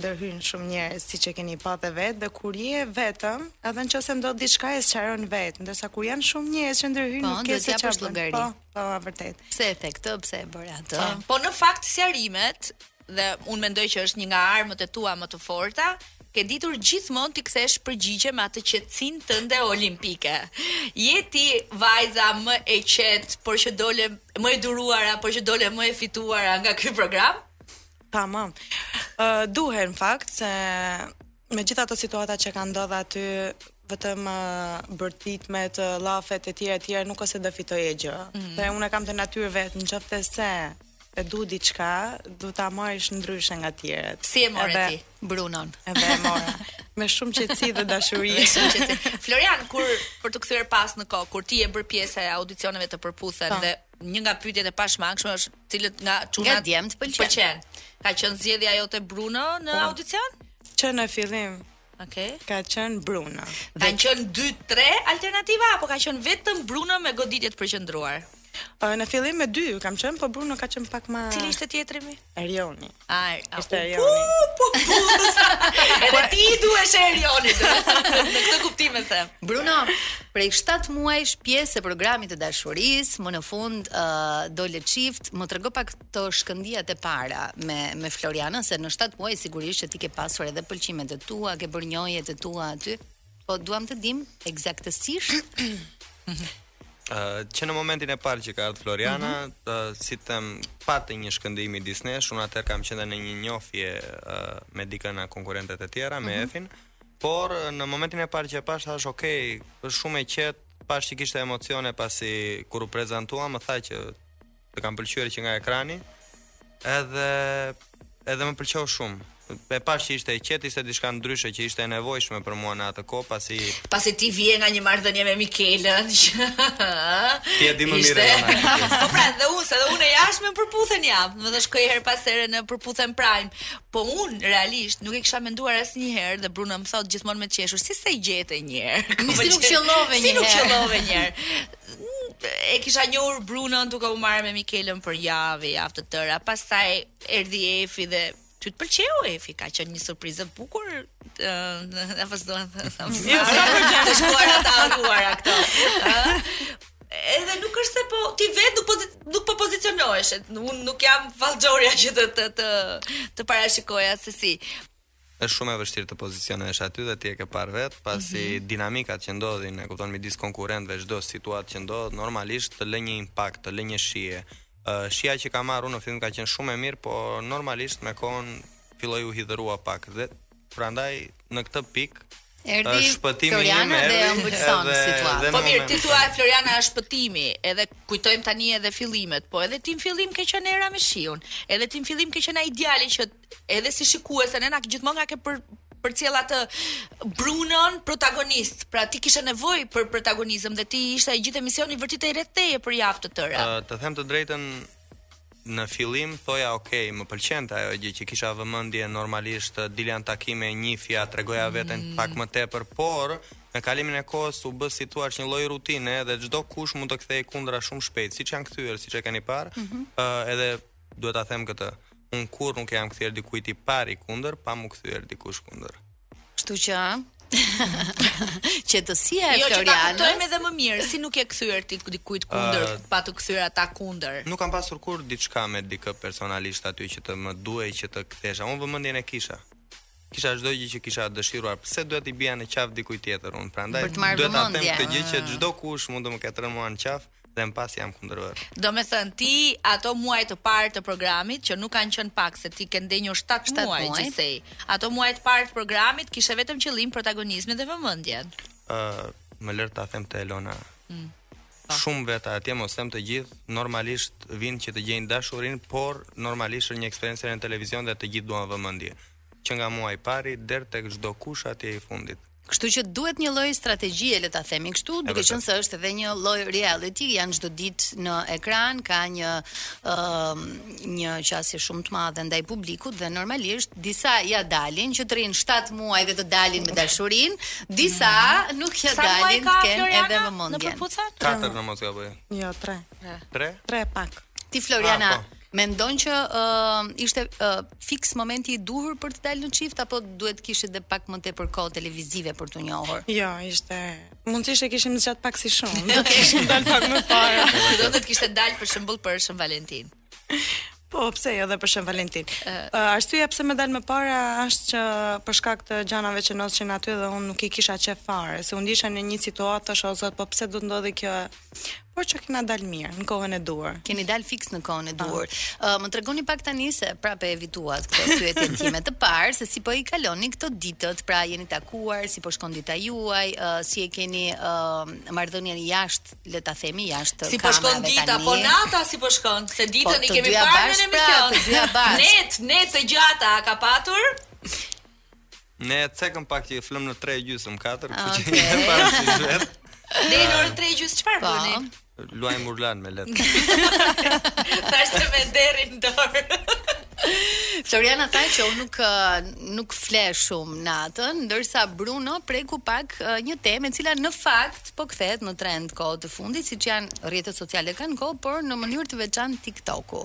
[SPEAKER 7] ndërhyjn shumë njerëz siç e keni pa dhe vetë dhe kur je vetëm, edhe në qoftë se ndodh diçka e sqaron vetë, ndërsa kur janë shumë njerëz që ndërhyjn
[SPEAKER 2] po,
[SPEAKER 7] nuk ke se çfarë
[SPEAKER 2] llogari.
[SPEAKER 7] Po, po, vërtet.
[SPEAKER 2] Pse e the këtë, pse e bëre atë?
[SPEAKER 3] Po. po në fakt sqarimet dhe unë mendoj që është një nga armët e tua më të forta, ke ditur gjithmonë t'i kthesh përgjigje me atë qetësinë tënde olimpike. Je ti vajza më e qetë, por që dole më e duruara, por që dole më e fituara nga ky program?
[SPEAKER 7] Tamam. Ë uh, duhet në fakt se me gjithë ato situata që kanë ndodhur aty vetëm uh, bërtitme të llafet e tjera e tjera nuk është se do fitoje gjë. Mm -hmm. Dhe unë kam atë natyrë vetë në qoftë se e du diçka, du ta marr ndryshe nga tjerët.
[SPEAKER 3] Si e more
[SPEAKER 7] edhe...
[SPEAKER 3] ti
[SPEAKER 2] Brunon?
[SPEAKER 7] Edhe e mora. me shumë qetësi dhe dashuri.
[SPEAKER 3] me shumë qetësi. Florian, për t'u kthyer pas në kohë, kur ti je bër pjesë e audicioneve të Përputhen
[SPEAKER 7] po.
[SPEAKER 3] dhe një nga pyetjet e pashmangshme është cili nga çunat nga
[SPEAKER 2] djemt të pëlqen.
[SPEAKER 3] pëlqen. Ka qenë zgjedhja jote Bruno në
[SPEAKER 7] po.
[SPEAKER 3] audicion?
[SPEAKER 7] Që në fillim
[SPEAKER 3] Okej. Okay.
[SPEAKER 7] Ka qenë Bruno. Dhe...
[SPEAKER 3] Kanë qenë 2-3 alternativa apo ka qenë vetëm Bruno me goditje të përqendruar?
[SPEAKER 7] Në fillim me dy kam qenë, po Bruno ka qenë pak më
[SPEAKER 3] Cili ishte tjetri mi?
[SPEAKER 7] Erioni.
[SPEAKER 3] Ai,
[SPEAKER 7] ishte Erioni.
[SPEAKER 3] Po, po, po. Edhe ti duhesh Erionit. Në këtë kuptim e them.
[SPEAKER 2] Bruno, prej 7 muajsh pjesë e programit të dashurisë, më në fund uh, dole çift, më trego pak këto shkëndijat e para me me Florianën se në shtatë muaj sigurisht që ti ke pasur edhe pëlqimet e tua, ke bërë njohjet e tua aty. Po duam të dim eksaktësisht
[SPEAKER 8] Uh, që në momentin e parë që ka ardh Floriana, mm -hmm. uh, si të them, pati një shkëndijë midis nesh unë atëherë kam qenë në një njohje uh, me dikën nga konkurrentet e tjera, mm -hmm. me mhm. Efin, por në momentin e parë që e pash thash, "Ok, është shumë e qetë, pash që kishte emocione pasi kur u prezantua, më tha që Më ka pëlqyer që nga ekrani. Edhe edhe më pëlqeu shumë. E pashë që ishte e qetë, ishte diçka ndryshe që ishte e nevojshme për mua në atë kohë, pasi
[SPEAKER 3] pasi ti vije nga një marrëdhënie me Mikelën.
[SPEAKER 8] ti e di më mirë atë.
[SPEAKER 3] Po pra, dhe unë, se dhe unë jashtë Për'puthen jam, edhe shkoj herë pas herë në Për'puthen Prime. Po unë realisht nuk e kisha menduar asnjëherë dhe Bruno më thotë gjithmonë me qeshur, si s'e gjete një herë.
[SPEAKER 2] Nuk
[SPEAKER 3] qellove
[SPEAKER 2] një
[SPEAKER 3] herë.
[SPEAKER 2] Si
[SPEAKER 3] nuk qellove një herë. e kisha njohur Brunon duke u marrë me Mikelën për javë e javë të tëra. Pastaj erdhi Efi dhe ty të pëlqeu Efi, ka qenë një surprizë e bukur. Apo s'do ta them. Të shkuar të harruara këto. Edhe nuk është se po ti vetë nuk po nuk po pozicionohesh. Unë nuk jam fallxhorja që të të të, ta parashikoja se si.
[SPEAKER 8] Është shumë e vështirë të pozicionohesh aty dhe ti e ke parë vetë, pasi mm -hmm. dinamikat që ndodhin, e kupton midis konkurrentëve çdo situatë që ndodh, normalisht të lë një impakt, të lë një shije. Uh, shija që kam marrë unë në fillim ka qenë shumë e mirë, po normalisht me kohën filloi u hidhërua pak dhe prandaj në këtë pikë erdhi shpëtimi
[SPEAKER 2] Floriana dhe
[SPEAKER 8] e
[SPEAKER 2] ëmbëlson situatën.
[SPEAKER 3] Po mirë, ti thua Floriana është shpëtimi, edhe kujtojmë tani edhe fillimet, po edhe ti në fillim ke qenë era me shiun, edhe ti në fillim ke qenë ai djali që Edhe si shikuese ne na gjithmonë na ke për, përcjellë atë Brunon protagonist. Pra ti kishe nevojë për protagonizëm dhe ti ishe ai, gjithë emisioni vërtitej rreth teje për javë të tëra.
[SPEAKER 8] Uh, të them të drejtën në fillim thoja ok, më pëlqente ajo gjë që kisha vëmendje normalisht dilja në takime, njifja, tregoja mm. veten pak më tepër, por me kalimin e kohës u bë si të thuash një lloj rutine dhe çdokush mund të kthehej kundra shumë shpejt, siç janë kthyer, siç e keni parë. Mm -hmm. uh, edhe Duhet ta them këtë, unë kurrë nuk i jam kthyer dikujt i pari kundër pa m'u kthyer dikush kundër.
[SPEAKER 2] Kështu që, Qetësia e
[SPEAKER 3] jo, Florianës. Jo, që ta kuptojmë edhe më mirë, si nuk i je kthyer ti dikujt kundër,
[SPEAKER 8] uh,
[SPEAKER 3] pa t'u kthyer ata kundër.
[SPEAKER 8] Nuk kam pasur kurrë diçka me dikë personalisht aty që të më duhej që të kthesha. Unë vëmendjen e kisha. Kisha çdo gjë që kisha dëshiruar. Pse duhet t'i bija në qafë dikujt tjetër unë? Prandaj duhet ta them këtë gjë që çdokush mund të më ketë rënë mua në qafë dhe më pas i
[SPEAKER 3] jam kundërvënë. Domethënë, ti ato muaj të parë të programit, që nuk kanë qënë pak, se ti ke ndenjë 7,
[SPEAKER 2] 7
[SPEAKER 3] muaj,
[SPEAKER 2] muaj.
[SPEAKER 3] gjithsej, ato muaj të parë të programit, kishe vetëm qëllim protagonizmin dhe vëmendjen.
[SPEAKER 8] Uh, më lërë të them të, Elona,
[SPEAKER 2] mm.
[SPEAKER 8] Shumë veta atje, mos them të gjithë, normalisht vijnë që të gjejnë dashurinë, por normalisht është një eksperiencë në televizion dhe të gjithë duan vëmendje. Që nga mua i pari deri tek çdokush atje i fundit.
[SPEAKER 2] Kështu që duhet një lloj strategjie, le ta themi kështu, duke qenë se është edhe një lloj reality, janë çdo ditë në ekran, ka një ë një qasje shumë të madhe ndaj publikut dhe normalisht disa ia dalin që të rrinë 7 muaj dhe të dalin me dashurinë, disa mm.
[SPEAKER 3] nuk ia
[SPEAKER 2] dalin të kenë edhe vëmendjen.
[SPEAKER 8] Katër në mos gaboj.
[SPEAKER 7] Jo, 3.
[SPEAKER 8] 3?
[SPEAKER 7] 3 pak.
[SPEAKER 2] Ti Floriana,
[SPEAKER 8] ah, po.
[SPEAKER 2] mendon që uh, ishte uh, fiks momenti i duhur për të dalë në çift apo duhet kishit edhe pak më tepër kohë televizive për t'u njohur?
[SPEAKER 7] Jo, ishte mundësisht e kishim zgjat pak si shumë. Do të kishim dal pak më parë.
[SPEAKER 3] Do të kishte dal për shembull për Shën Valentin.
[SPEAKER 7] Po, pse jo dhe për Shën Valentin. Uh, Arsyeja pse me dal më parë është që për shkak të gjanave që ndodhin aty dhe unë nuk i kisha qejf fare, se u ndisha në një situatë thashë o zot, po pse do të ndodhi kjo por që kena dalë mirë në kohën e duhur.
[SPEAKER 2] Keni dalë fiks në kohën e po. duhur. Uh, më tregoni pak tani se prapë evituat këtë pyetjen time të parë se si po i kaloni këto ditët, pra jeni takuar, si po shkon dita juaj, uh, si e keni uh, marrëdhënien jashtë, le ta themi jashtë
[SPEAKER 3] Si po shkon dita, po nata si po shkon? Se ditën
[SPEAKER 2] po,
[SPEAKER 3] i kemi parë në
[SPEAKER 2] pra,
[SPEAKER 3] emision.
[SPEAKER 2] Pra, të dyja bashkë.
[SPEAKER 3] Net, net të gjata ka patur?
[SPEAKER 8] Ne e cekëm pak që flëm në 3 e gjysmë 4, kështu që
[SPEAKER 2] okay.
[SPEAKER 8] jam pas si vet.
[SPEAKER 3] Ne në orën 3 e gjysmë çfarë
[SPEAKER 2] po.
[SPEAKER 3] bëni?
[SPEAKER 8] Luaj murlan me
[SPEAKER 3] letra. Thashë me derrin dorë.
[SPEAKER 2] Floriana tha që unë nuk nuk fle shumë natën, ndërsa Bruno preku pak një temë e cila në fakt po kthehet në trend kohët e fundit, siç janë rrjetet sociale kanë kohë, por në mënyrë të veçantë TikToku.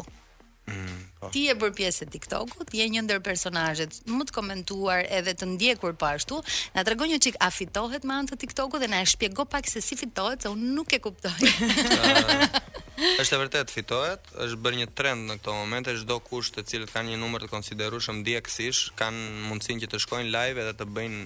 [SPEAKER 2] Mm, po. Ti je bërë pjesë e TikTokut, je një ndër personazhet më të komentuar edhe të ndjekur po ashtu. Na trego një çik a fitohet me anë të TikTokut dhe na e shpjego pak se si fitohet, se unë nuk e kuptoj.
[SPEAKER 8] Uh, është e vërtet fitohet, është bërë një trend në këto momente, çdokush të cilët kanë një numër të konsiderueshëm ndjekësish, kanë mundësinë që të shkojnë live edhe të bëjnë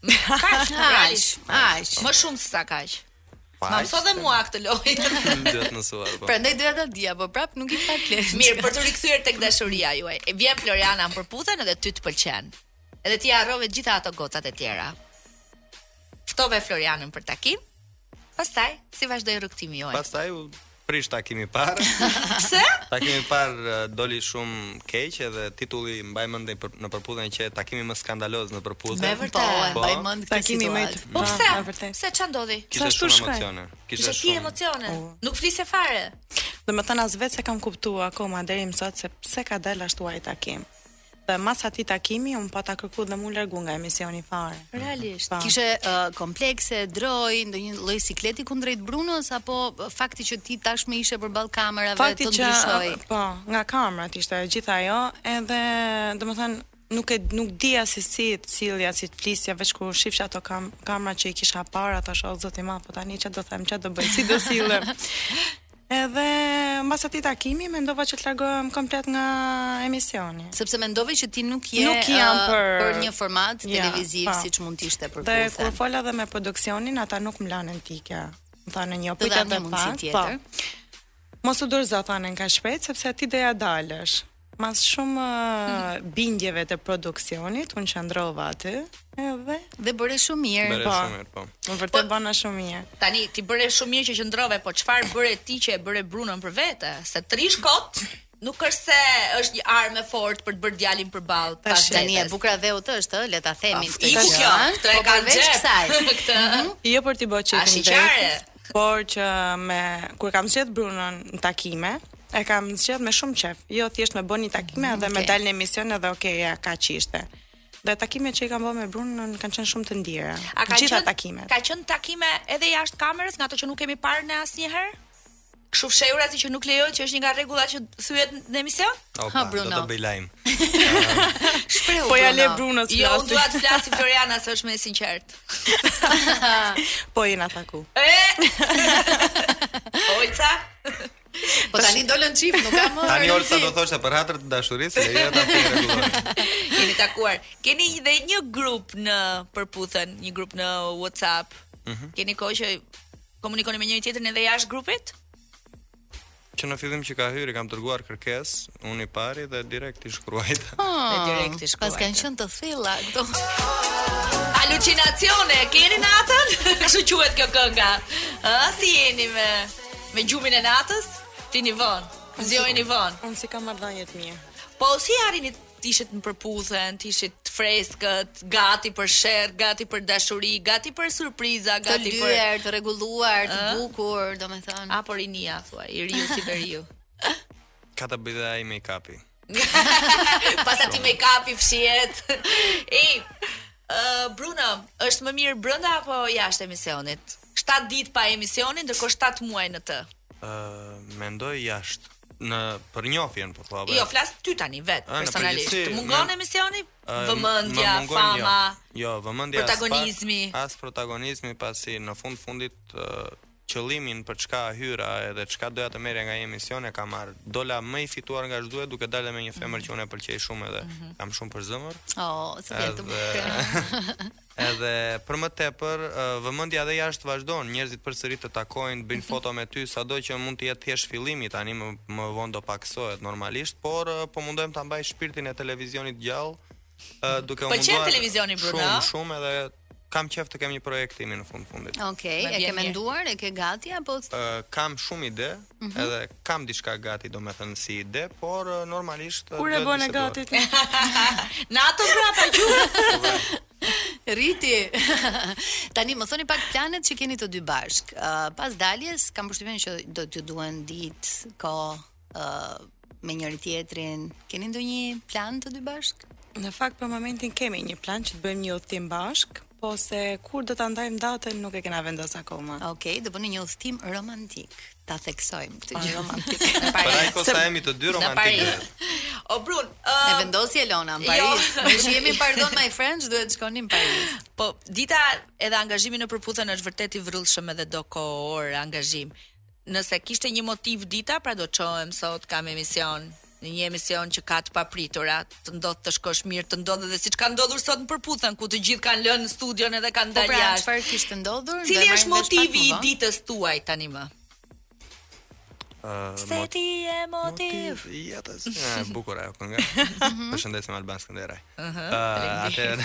[SPEAKER 3] Kaq, kaq,
[SPEAKER 2] kaq.
[SPEAKER 3] Më shumë se sa kaq. Ma mëso dhe mua këtë lojë.
[SPEAKER 8] Duhet mësuar. Po.
[SPEAKER 2] Prandaj doja ta dija po prap nuk i ka klesh.
[SPEAKER 3] Mirë, për t'u rikthyer tek dashuria juaj. E vjen Floriana në Përputhen edhe ty të pëlqen. Edhe ti harrove gjithë ato gocat e tjera. Ftove Florianën për takim. Pastaj, si vazhdoi rrugëtimi juaj?
[SPEAKER 8] Pastaj u Prish takimi i parë.
[SPEAKER 3] Pse?
[SPEAKER 8] Takimi i parë doli shumë keq edhe titulli mbaj mend në Përputhen që takimi më skandaloz në Përputhen.
[SPEAKER 3] Me vërtet,
[SPEAKER 2] po,
[SPEAKER 8] po.
[SPEAKER 2] mbaj mend këtë
[SPEAKER 7] takim më
[SPEAKER 2] të.
[SPEAKER 3] Po pse?
[SPEAKER 7] Me vërtet.
[SPEAKER 3] Pse ça ndodhi?
[SPEAKER 8] Kishte shumë emocione. Kishte shumë
[SPEAKER 3] emocione.
[SPEAKER 7] Po.
[SPEAKER 3] Nuk fliste fare.
[SPEAKER 7] Domethënë as vetë s'e kam kuptuar akoma deri më sot se pse ka dalë ashtu ai takim. Dhe mas atij takimi un pata kërku dhe mu largu nga emisioni fare.
[SPEAKER 3] Realisht.
[SPEAKER 7] Po.
[SPEAKER 2] Kishe uh, komplekse, droj, ndonjë lloj sikleti kundrejt Brunos apo fakti që ti tashmë ishe përballë kamerave
[SPEAKER 7] fakti
[SPEAKER 2] të ndryshoi?
[SPEAKER 7] Fakti që po, nga kamerat ishte e gjitha ajo, edhe domethënë nuk e nuk dija se si të sillja si të flisja veç kur shifsha ato kam kamera që i kisha para thash o zot i madh po tani ç'a do them ç'a do bëj si do sillem Edhe mbas atij takimi mendova që të largohem komplet nga emisioni.
[SPEAKER 2] Sepse mendove që ti nuk je
[SPEAKER 7] nuk jam
[SPEAKER 2] uh,
[SPEAKER 7] për,
[SPEAKER 2] për një format
[SPEAKER 7] ja,
[SPEAKER 2] televiziv pa.
[SPEAKER 7] Po.
[SPEAKER 2] siç mund të ishte për
[SPEAKER 7] Dhe kur fola dhe me produksionin, ata nuk më lanë të ikja. Më thanë një
[SPEAKER 2] opit
[SPEAKER 7] edhe
[SPEAKER 2] pas.
[SPEAKER 7] Po. Mos u dorëzo thanë kaq shpejt sepse ti do ia dalësh. Mas shumë bindjeve të produksionit, unë qëndrova aty edhe
[SPEAKER 2] dhe bëre shumë mirë.
[SPEAKER 8] Bëre
[SPEAKER 7] po.
[SPEAKER 8] shumë mirë, po.
[SPEAKER 7] Më vërtet po, bëra shumë mirë.
[SPEAKER 3] Tani ti bëre shumë mirë që qëndrove, po çfarë bëre ti që e bëre Brunon për vete? Se të rrish kot nuk është se është një armë e fortë për të bërë djalin përballë pas
[SPEAKER 7] vetes.
[SPEAKER 2] Tani e bukura e dheut është, le ta themi këtë gjë.
[SPEAKER 3] Iku
[SPEAKER 2] kjo,
[SPEAKER 3] këtë e
[SPEAKER 2] po,
[SPEAKER 3] kanë
[SPEAKER 2] gjetur.
[SPEAKER 3] Këtë. Mhm.
[SPEAKER 7] Jo për të bërë çifte. por që me kur e kam zgjedh Brunon në takime, e kam zgjedh me shumë qef, jo thjesht me bën një takime mm, dhe
[SPEAKER 2] okay.
[SPEAKER 7] me dal në emision edhe okay, ja kaq ishte. Dhe takimet që i kam bërë me Brunon kanë qenë shumë të ndjera.
[SPEAKER 3] A ka qenë, gjitha
[SPEAKER 7] takimet.
[SPEAKER 3] Ka qenë takime edhe jashtë kamerës, nga ato që nuk kemi parë ne asnjëherë? Kështu fshehurazi që nuk lejohet që është një nga rregullat që thyhet në emision?
[SPEAKER 8] Opa,
[SPEAKER 2] ha Bruno.
[SPEAKER 8] Do të bëj lajm.
[SPEAKER 2] Shprehu.
[SPEAKER 7] Po ja lë Brunos.
[SPEAKER 3] Jo, unë dua të flasi Floriana se është më e sinqertë.
[SPEAKER 7] po jena taku.
[SPEAKER 3] Olca.
[SPEAKER 2] Po tani dolën çift, nuk ka më.
[SPEAKER 8] Tani
[SPEAKER 2] Olca
[SPEAKER 8] do thoshte për hatër të dashurisë, lejo ta thyejë rregullin.
[SPEAKER 3] Jeni takuar. Keni dhe një grup në përputhen, një grup në WhatsApp. Mm -hmm. Keni kohë që komunikoni me njëri tjetrin edhe jashtë grupit?
[SPEAKER 8] Që në fillim që ka hyrë i kam dërguar kërkesë, unë i pari dhe direkt i shkruajta.
[SPEAKER 2] Ah,
[SPEAKER 3] dhe direkt i
[SPEAKER 2] shkruajta. Paskan qenë të thella këto.
[SPEAKER 3] Halucinacione, keni natën? Kështu quhet kjo kënga. Ë, si jeni me me gjumin e natës? Flini vonë. Zgjoheni vonë.
[SPEAKER 7] Unë s'i kam marrëdhëniet mirë.
[SPEAKER 3] Po si arrini Të ishit në përputhen, të ishit të freskët, gati për sherr, gati për dashuri, gati për surpriza, gati për të
[SPEAKER 2] lyer, të rregulluar, të bukur, domethënë.
[SPEAKER 3] Apo rinia thua, i riu si veriu.
[SPEAKER 8] Ka të bëjë ai me
[SPEAKER 3] kapi. Pastaj me kapi fshihet. Ej, uh, Bruno, është më mirë brenda apo jashtë emisionit? 7 ditë pa emisionin, ndërkohë 7 muaj në të.
[SPEAKER 8] Ë, uh, mendoj jashtë. në për njohjen po thua.
[SPEAKER 3] Jo, flas ty tani
[SPEAKER 8] vetë
[SPEAKER 3] personalisht. Të mungon emisioni? Vëmendja,
[SPEAKER 8] jo.
[SPEAKER 3] fama.
[SPEAKER 8] Jo, vëmendja.
[SPEAKER 3] Protagonizmi.
[SPEAKER 8] As protagonizmi pasi në fund të fundit qëllimin për çka hyra edhe çka doja të merrja nga një emision e kam marrë. Dola më i fituar nga ç'doja duke dalë me një femër që unë e pëlqej shumë edhe
[SPEAKER 3] mm -hmm.
[SPEAKER 8] kam shumë për zemër.
[SPEAKER 2] Oh, sa të bukur.
[SPEAKER 8] Edhe për më tepër, vëmendja dhe jashtë vazhdon, njerëzit përsëri të takojnë, bëjnë foto me ty, sado që mund të jetë thjesht fillimi tani më më vonë do pakësohet normalisht, por po mundohem ta mbaj shpirtin e televizionit gjallë, duke u munduar.
[SPEAKER 3] televizioni Bruno?
[SPEAKER 8] Shumë, shumë edhe kam qef të kem një projekt timin në fund të fundit.
[SPEAKER 2] Okej,
[SPEAKER 3] okay,
[SPEAKER 2] e ke menduar, e ke gati apo
[SPEAKER 8] uh, kam shumë ide,
[SPEAKER 3] Mm -hmm.
[SPEAKER 8] Edhe kam diçka gati, domethënë si ide, por normalisht...
[SPEAKER 7] Kur e bën gati ti?
[SPEAKER 3] Në ato prapa ju!
[SPEAKER 2] Riti. Tani më thoni pak planet që keni të dy bashk. Uh, pas daljes kam përshtypjen që do t'ju duhen ditë, kohë, uh, me njëri tjetrin. Keni ndonjë plan të dy bashk?
[SPEAKER 7] Në fakt për momentin kemi një plan që të bëjmë një udhëtim bashk, po se kur do ta ndajmë datën nuk e kena vendos akoma.
[SPEAKER 2] Okej, okay, do bëni një udhëtim romantik. Ta theksojmë këtë gjë
[SPEAKER 7] romantik.
[SPEAKER 8] Për aq kohë sa jemi të dy
[SPEAKER 3] romantik. O Brun,
[SPEAKER 2] uh,
[SPEAKER 3] e
[SPEAKER 2] vendosi Elona në
[SPEAKER 3] jo.
[SPEAKER 2] Paris. Jo. Ne jemi pardon my French, duhet të shkonim në Paris.
[SPEAKER 3] Po, dita edhe angazhimi në Përputhen është vërtet i vrullshëm edhe do kohë, angazhim. Nëse kishte një motiv dita, pra do çohem sot kam emision, në një emision që ka të papritura, të ndodh të shkosh mirë, të ndodh edhe siç ka ndodhur sot në Përputhen ku të gjithë kanë lënë studion edhe kanë
[SPEAKER 2] po
[SPEAKER 3] dalë
[SPEAKER 2] pra,
[SPEAKER 3] jashtë.
[SPEAKER 2] Po pra, çfarë kishte ndodhur?
[SPEAKER 3] Cili është motivi i ditës tuaj tani më?
[SPEAKER 8] Uh,
[SPEAKER 3] Se ti je motiv
[SPEAKER 8] i jetës. Bukur ajo kënga. Mhm. Përshëndesim Alban Skënderaj.
[SPEAKER 3] Uh,
[SPEAKER 8] atëherë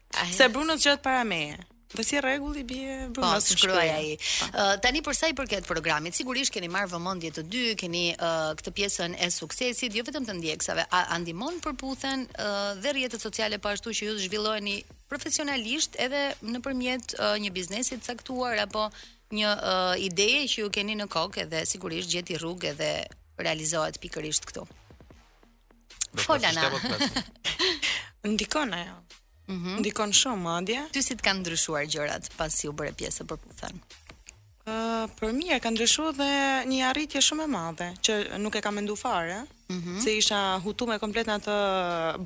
[SPEAKER 3] Se
[SPEAKER 7] Bruno zgjohet para meje. Dhe si rregull i bie Bruno po,
[SPEAKER 2] shkruan ai. Po. Tani për sa i përket programit, sigurisht keni marrë vëmendje të dy, keni uh, këtë pjesën e suksesit, jo vetëm të ndjekësve, a, a ndihmon Përputhen uh, dhe rrjetet sociale po ashtu që ju të zhvilloheni profesionalisht edhe nëpërmjet uh, një biznesi të caktuar apo një uh, ideje që ju keni në kokë dhe sigurisht gjeti rrugë dhe realizohet pikërisht këtu.
[SPEAKER 8] Fol Ana.
[SPEAKER 7] Ndikon ajo. Mhm. Ndikon shumë madje.
[SPEAKER 2] Ty si të kanë ndryshuar gjërat pasi u bëre pjesë e Përputhen?
[SPEAKER 7] Ë, uh, për mirë ka ndryshu dhe një arritje shumë e madhe që nuk e kam mendu fare. Mm -hmm. Se isha hutume komplet në atë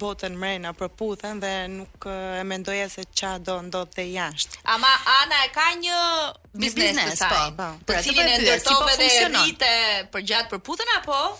[SPEAKER 7] botën mrena Përputhen dhe nuk e mendoja se ça do ndodhte jashtë.
[SPEAKER 3] Ama Ana e ka një biznes,
[SPEAKER 2] biznes
[SPEAKER 3] të saj.
[SPEAKER 2] Po,
[SPEAKER 7] po.
[SPEAKER 2] Të
[SPEAKER 3] cilin e
[SPEAKER 2] ndërtove si po
[SPEAKER 3] dhe rrite përgjatë Përputhen apo?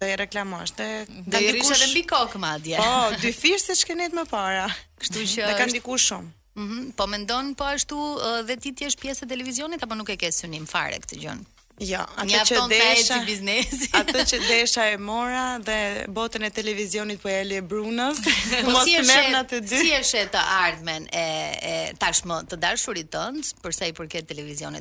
[SPEAKER 7] do i reklamosh. Dhe
[SPEAKER 2] do i rrish edhe mbi kokë madje.
[SPEAKER 7] Po, dyfish se ç'ke nejt më para.
[SPEAKER 2] Kështu që
[SPEAKER 7] ka ndikuar shumë.
[SPEAKER 2] Mhm, mm po mendon po ashtu dhe ti të jesh pjesë e televizionit apo nuk e ke synim fare këtë gjë?
[SPEAKER 7] Jo, atë që desha
[SPEAKER 2] biznesi.
[SPEAKER 7] Atë që desha e mora dhe botën e televizionit po ia lë Brunos.
[SPEAKER 2] Po
[SPEAKER 7] mos
[SPEAKER 2] si
[SPEAKER 7] merr në të dy.
[SPEAKER 2] Si e sheh të ardhmen e e tashmë të dashurit tënd për sa i përket televizionit?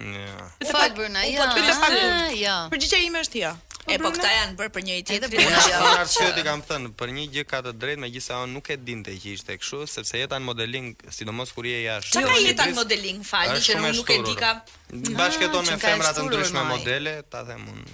[SPEAKER 7] Jo.
[SPEAKER 3] Të
[SPEAKER 7] fal Bruno, jo.
[SPEAKER 2] Po të fal. Jo.
[SPEAKER 7] Përgjigja ime është jo.
[SPEAKER 3] E po këta janë bërë për njëri tjetrin. Unë
[SPEAKER 2] jam
[SPEAKER 8] fan arsyet i kam thënë për një gjë ka të drejtë, megjithëse ajo nuk e dinte që ishte kështu, sepse jeta në modeling, sidomos kur je jashtë.
[SPEAKER 3] Ç'ka
[SPEAKER 8] ajo,
[SPEAKER 3] jeta në modeling, më
[SPEAKER 8] falni
[SPEAKER 3] që unë nuk e di ka.
[SPEAKER 2] Bashkëjeton
[SPEAKER 8] me femra të ndryshme modele, ta them unë.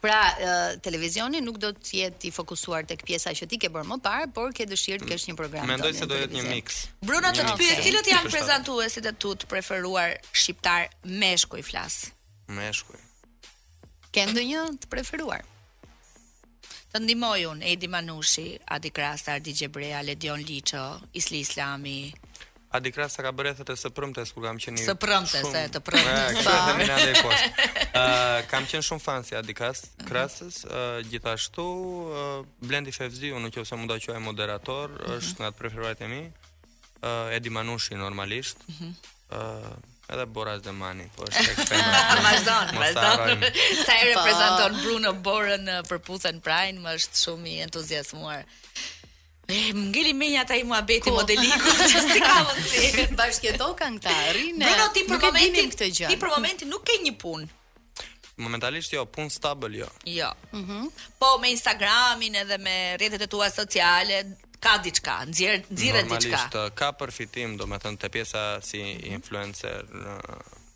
[SPEAKER 2] Pra, televizioni nuk do të jetë i fokusuar tek pjesa që ti ke bërë më parë, por ke dëshirë të kesh një program.
[SPEAKER 8] Mendoj se do jetë një mix.
[SPEAKER 3] Bruno
[SPEAKER 8] do
[SPEAKER 3] të pyet, cilët janë prezantuesit e tu të preferuar shqiptar meshkuj flas?
[SPEAKER 8] Meshkuj.
[SPEAKER 2] Ke ndonjë të preferuar?
[SPEAKER 3] Të ndihmoj un Edi Manushi, Adi Krasta, Ardit Gjebrea, Ledion Liço, Isli Islami.
[SPEAKER 8] Adi Krasta ka bërë Ethet e së premtes kur kam qenë i
[SPEAKER 3] Së premtes,
[SPEAKER 8] shumë...
[SPEAKER 3] Ethet e premtes.
[SPEAKER 8] Ah, kështu e themi në anë e poshtë. Uh, kam qenë shumë fans i Adi Kras, mhm. Krastës, uh, gjithashtu uh, Blendi Fevziu, në qoftë se mund ta quaj moderator, mm -hmm. është nga të preferuarit e mi. Uh, Edi Manushi normalisht. Mm -hmm. uh, edhe Bora Zemani, po është tek femrat.
[SPEAKER 3] Vazhdon, vazhdon. Sa e prezanton po. Bruno Borën Përputhen Prime, më është shumë i entuziasmuar. E, më ngeli mendja te ai muhabeti Ko? modeliku, që si ka më
[SPEAKER 2] të Bashkëjetokan këta, rrinë,
[SPEAKER 3] Bruno, ti për momentin,
[SPEAKER 2] këtë gjë.
[SPEAKER 3] Ti për momentin nuk ke një punë.
[SPEAKER 8] Momentalisht jo, punë stabël jo.
[SPEAKER 3] Jo. Mm -hmm. Po me Instagramin edhe me rrjetet e tua sociale, ka diçka, nxjerr nxjerr diçka.
[SPEAKER 8] Normalisht ka përfitim, domethënë te pjesa si influencer në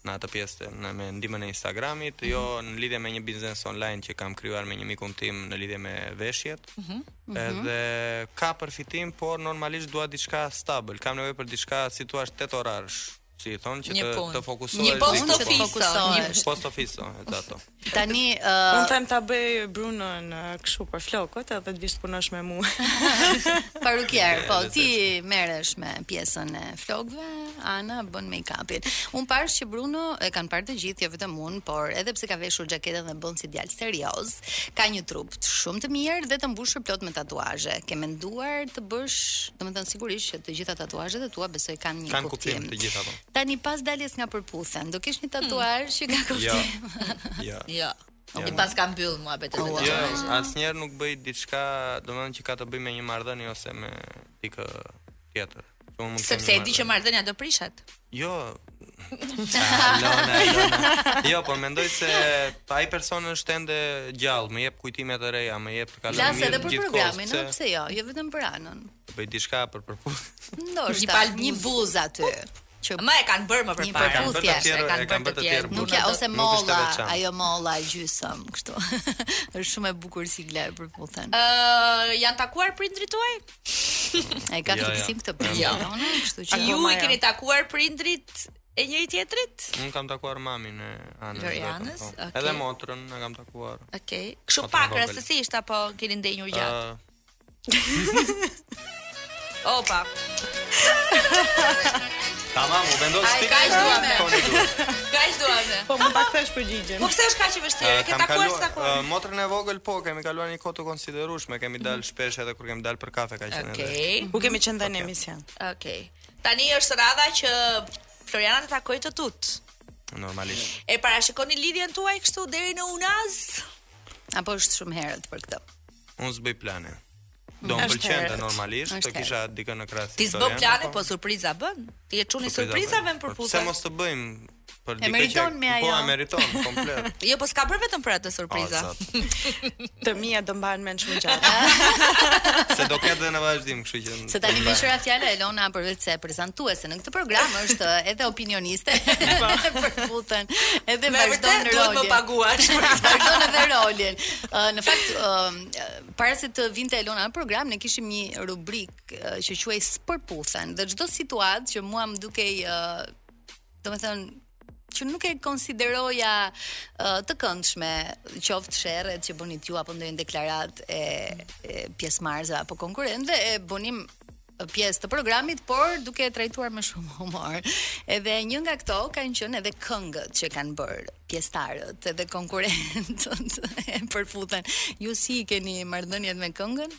[SPEAKER 8] në atë pjesë me ndihmën e Instagramit, mm -hmm. jo mhm. në lidhje me një biznes online që kam krijuar me një mikun tim në lidhje me veshjet. Mm -hmm. Edhe ka përfitim, por normalisht dua diçka stabil. Kam nevojë për diçka si thua 8 orarsh, si i thonë që të të fokusohesh
[SPEAKER 3] një post office,
[SPEAKER 2] një
[SPEAKER 8] post office, ato.
[SPEAKER 2] Tani ë uh...
[SPEAKER 7] Un them ta bëj Brunon uh, kështu për flokët edhe të vish punosh me mua.
[SPEAKER 2] Parukier, po ti merresh me pjesën e flokëve, Ana bën make-upin. Un pash që Bruno e kanë parë të gjithë, jo vetëm un, por edhe pse ka veshur xhaketën dhe bën si djalë serioz, ka një trup shumë të mirë dhe të mbushur plot me tatuazhe. Ke menduar të bësh, domethënë sigurisht që të gjitha tatuazhet e tua besoj kanë një kuptim.
[SPEAKER 8] Kanë kuptim të gjitha. Po.
[SPEAKER 2] Tani pas daljes nga Përputhen, do kish një tatuazh që ka kuptim.
[SPEAKER 8] Jo.
[SPEAKER 3] Jo. Nuk i paska mbyll muhabetet me
[SPEAKER 8] Jo,
[SPEAKER 3] tatuazhe.
[SPEAKER 8] asnjëherë nuk bëj diçka, domethënë që ka të bëjë me një marrëdhënie ose me dikë tjetër. Që unë mund të kem
[SPEAKER 3] Sepse
[SPEAKER 8] një
[SPEAKER 3] e di që
[SPEAKER 8] marrëdhënie.
[SPEAKER 3] marrëdhënia do prishet.
[SPEAKER 8] Jo. Alona, Alona. Jo, po mendoj se ai person është ende gjallë, më jep kujtime të reja, më jep të kaloj
[SPEAKER 2] Flas, mirë edhe për
[SPEAKER 8] gjithkohës,
[SPEAKER 2] programin,
[SPEAKER 8] pse?
[SPEAKER 2] ëh, pse jo, jo vetëm për Anën.
[SPEAKER 8] Të bëj diçka për Përputhen.
[SPEAKER 2] Ndoshta
[SPEAKER 3] një
[SPEAKER 2] buzë aty. Që
[SPEAKER 3] më e kanë bërë më përpara.
[SPEAKER 8] Një
[SPEAKER 2] përputhje,
[SPEAKER 3] e kanë
[SPEAKER 8] bërë të tjerë.
[SPEAKER 2] Nuk ja ose molla, ajo molla gjysëm kështu. Është shumë e bukur sigla e Përputhen.
[SPEAKER 3] Ë, janë takuar prindrit tuaj?
[SPEAKER 2] Ai ka
[SPEAKER 8] jo, jo.
[SPEAKER 2] fiksim këtë punë.
[SPEAKER 3] Jo,
[SPEAKER 2] kështu që.
[SPEAKER 3] Ju i keni takuar prindrit e njëri tjetrit?
[SPEAKER 8] Unë kam takuar mamin e Anës.
[SPEAKER 3] Lorianës,
[SPEAKER 8] po.
[SPEAKER 3] okay.
[SPEAKER 8] Edhe motrën e kam takuar.
[SPEAKER 3] Okej. Okay.
[SPEAKER 8] Kështu
[SPEAKER 3] pak rastësisht apo keni ndenjur gjatë?
[SPEAKER 8] Uh,
[SPEAKER 3] Opa.
[SPEAKER 8] Tamam, u vendos ti.
[SPEAKER 3] Ai kaq duam. Kaq duam.
[SPEAKER 7] Po mund ta kthesh përgjigjen.
[SPEAKER 3] Po pse është kaq e vështirë?
[SPEAKER 8] Eh,
[SPEAKER 3] Ke takuar sa kohë?
[SPEAKER 8] Eh, motrën e vogël po, kemi kaluar një kohë të konsiderueshme, kemi dalë mhm. shpesh edhe kur kemi dalë për kafe ka qenë.
[SPEAKER 3] Okej.
[SPEAKER 7] Ku kemi qenë tani në emision?
[SPEAKER 3] Okej. Tani është radha që Floriana të takojë të tutë.
[SPEAKER 8] Normalisht.
[SPEAKER 3] E parashikoni lidhjen tuaj kështu deri në unazë?
[SPEAKER 2] Apo është shumë herët për këtë?
[SPEAKER 8] Unë s'bëj plane. Do më pëlqente normalisht, të kisha dikën në krah.
[SPEAKER 3] Ti s'bën plane, po surpriza bën. Ti je çuni i surprizave Përputhen.
[SPEAKER 8] Pse mos të bëjmë për dikë
[SPEAKER 2] që e
[SPEAKER 8] meriton më
[SPEAKER 2] ajo.
[SPEAKER 8] Po e meriton komplet.
[SPEAKER 3] jo, po s'ka bërë vetëm për atë surpriza.
[SPEAKER 7] të mia do mbahen mend shumë gjatë.
[SPEAKER 8] se do ketë në vazhdim, kështu që.
[SPEAKER 2] Se tani meqë ra fjala Elona përveçse prezantuese në Këtë program është edhe opinioniste. Po. Përputhen. Edhe
[SPEAKER 3] e
[SPEAKER 2] vazhdon rolin.
[SPEAKER 3] Duhet
[SPEAKER 2] të
[SPEAKER 3] paguhesh.
[SPEAKER 2] Vazhdon edhe rolin. Uh, në fakt, uh, para se të vinte Elona në program, ne kishim një rubrikë uh, që quhej S'përputhen dhe çdo situatë që mua më dukej uh, domethënë që nuk e konsideroja uh, të këndshme, qoftë sherret që bënit ju apo ndonjë deklaratë e, e pjesëmarrësve apo konkurrentëve, e bënim pjesë të programit, por duke e trajtuar me shumë humor. Edhe një nga këto kanë qenë edhe këngët që kanë bërë pjesëtarët, edhe konkurrentët e Përputhen. Ju si i keni marrëdhëniet me këngën?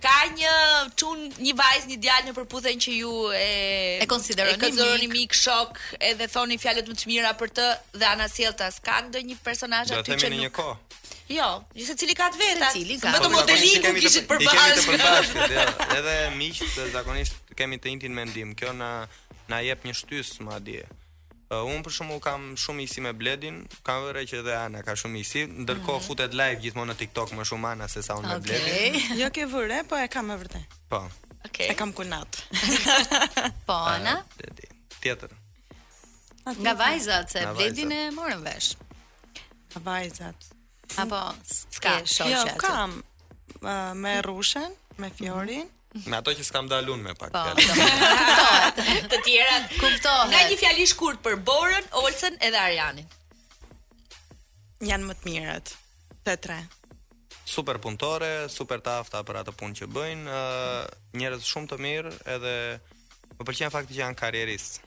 [SPEAKER 3] Ka një çun, një vajzë, një djalë në Përputhen që ju e
[SPEAKER 2] e konsideroni,
[SPEAKER 3] e konsideroni
[SPEAKER 2] mik.
[SPEAKER 3] mik, shok, edhe thoni fjalët më të mira për të dhe anasjelltas. Ka ndonjë personazh aty që
[SPEAKER 8] nuk një kohë.
[SPEAKER 3] Jo, një secili ka të veta.
[SPEAKER 2] Secili ka.
[SPEAKER 3] Vetëm
[SPEAKER 8] modelingun
[SPEAKER 3] kishit
[SPEAKER 8] përbashkë. Kemi të përbashkët, jo. Edhe miq, zakonisht kemi të njëjtin mendim. Kjo na na jep një shtysë madje. Uh, unë për shembull kam shumë miqësi me Bledin, kam vënë re që dhe Ana ka shumë miqësi, ndërkohë mm. futet live gjithmonë në TikTok më shumë Ana se sa unë okay. me Bledin.
[SPEAKER 7] Jo ke vënë re, po e kam me vërtetë.
[SPEAKER 8] Po.
[SPEAKER 3] Okej. Okay.
[SPEAKER 7] E kam kunat.
[SPEAKER 2] po Ana?
[SPEAKER 8] Uh, tjetër.
[SPEAKER 2] Nga vajzat se Bledin e morëm vesh.
[SPEAKER 7] Nga vajzat.
[SPEAKER 2] Apo s'ka shoqe. Jo,
[SPEAKER 7] kam me Rrushen, me Fjorin. Mhm.
[SPEAKER 8] Me ato që s'kam dalë unë me pak
[SPEAKER 2] po,
[SPEAKER 8] fjalë.
[SPEAKER 2] Kuptohet.
[SPEAKER 3] Të tjera
[SPEAKER 2] kuptohet.
[SPEAKER 3] Nga një fjali shkurt për Borën, Olsën edhe Arjanin.
[SPEAKER 7] Janë më të mirët. Të tre.
[SPEAKER 8] Super punëtore, super të afta për atë punë që bëjnë, uh, njerëz shumë të mirë edhe më pëlqen fakti që janë karrieristë.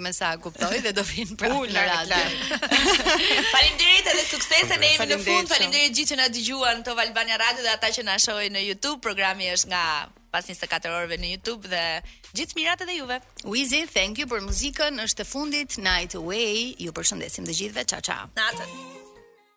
[SPEAKER 3] me
[SPEAKER 2] sa
[SPEAKER 3] e
[SPEAKER 2] kuptoj dhe do vijnë prapë
[SPEAKER 7] Uj,
[SPEAKER 2] në radio.
[SPEAKER 3] faleminderit edhe suksese ne jemi në fund. Faleminderit gjithë që na dëgjuan Top Albania Radio dhe ata që na shohin në YouTube. Programi është nga pas 24 orëve në YouTube dhe gjithë të mirat edhe juve.
[SPEAKER 2] Wizy, thank you për muzikën. Është e fundit Night Away. Ju përshëndesim të gjithëve. Ciao ciao.
[SPEAKER 3] Natën.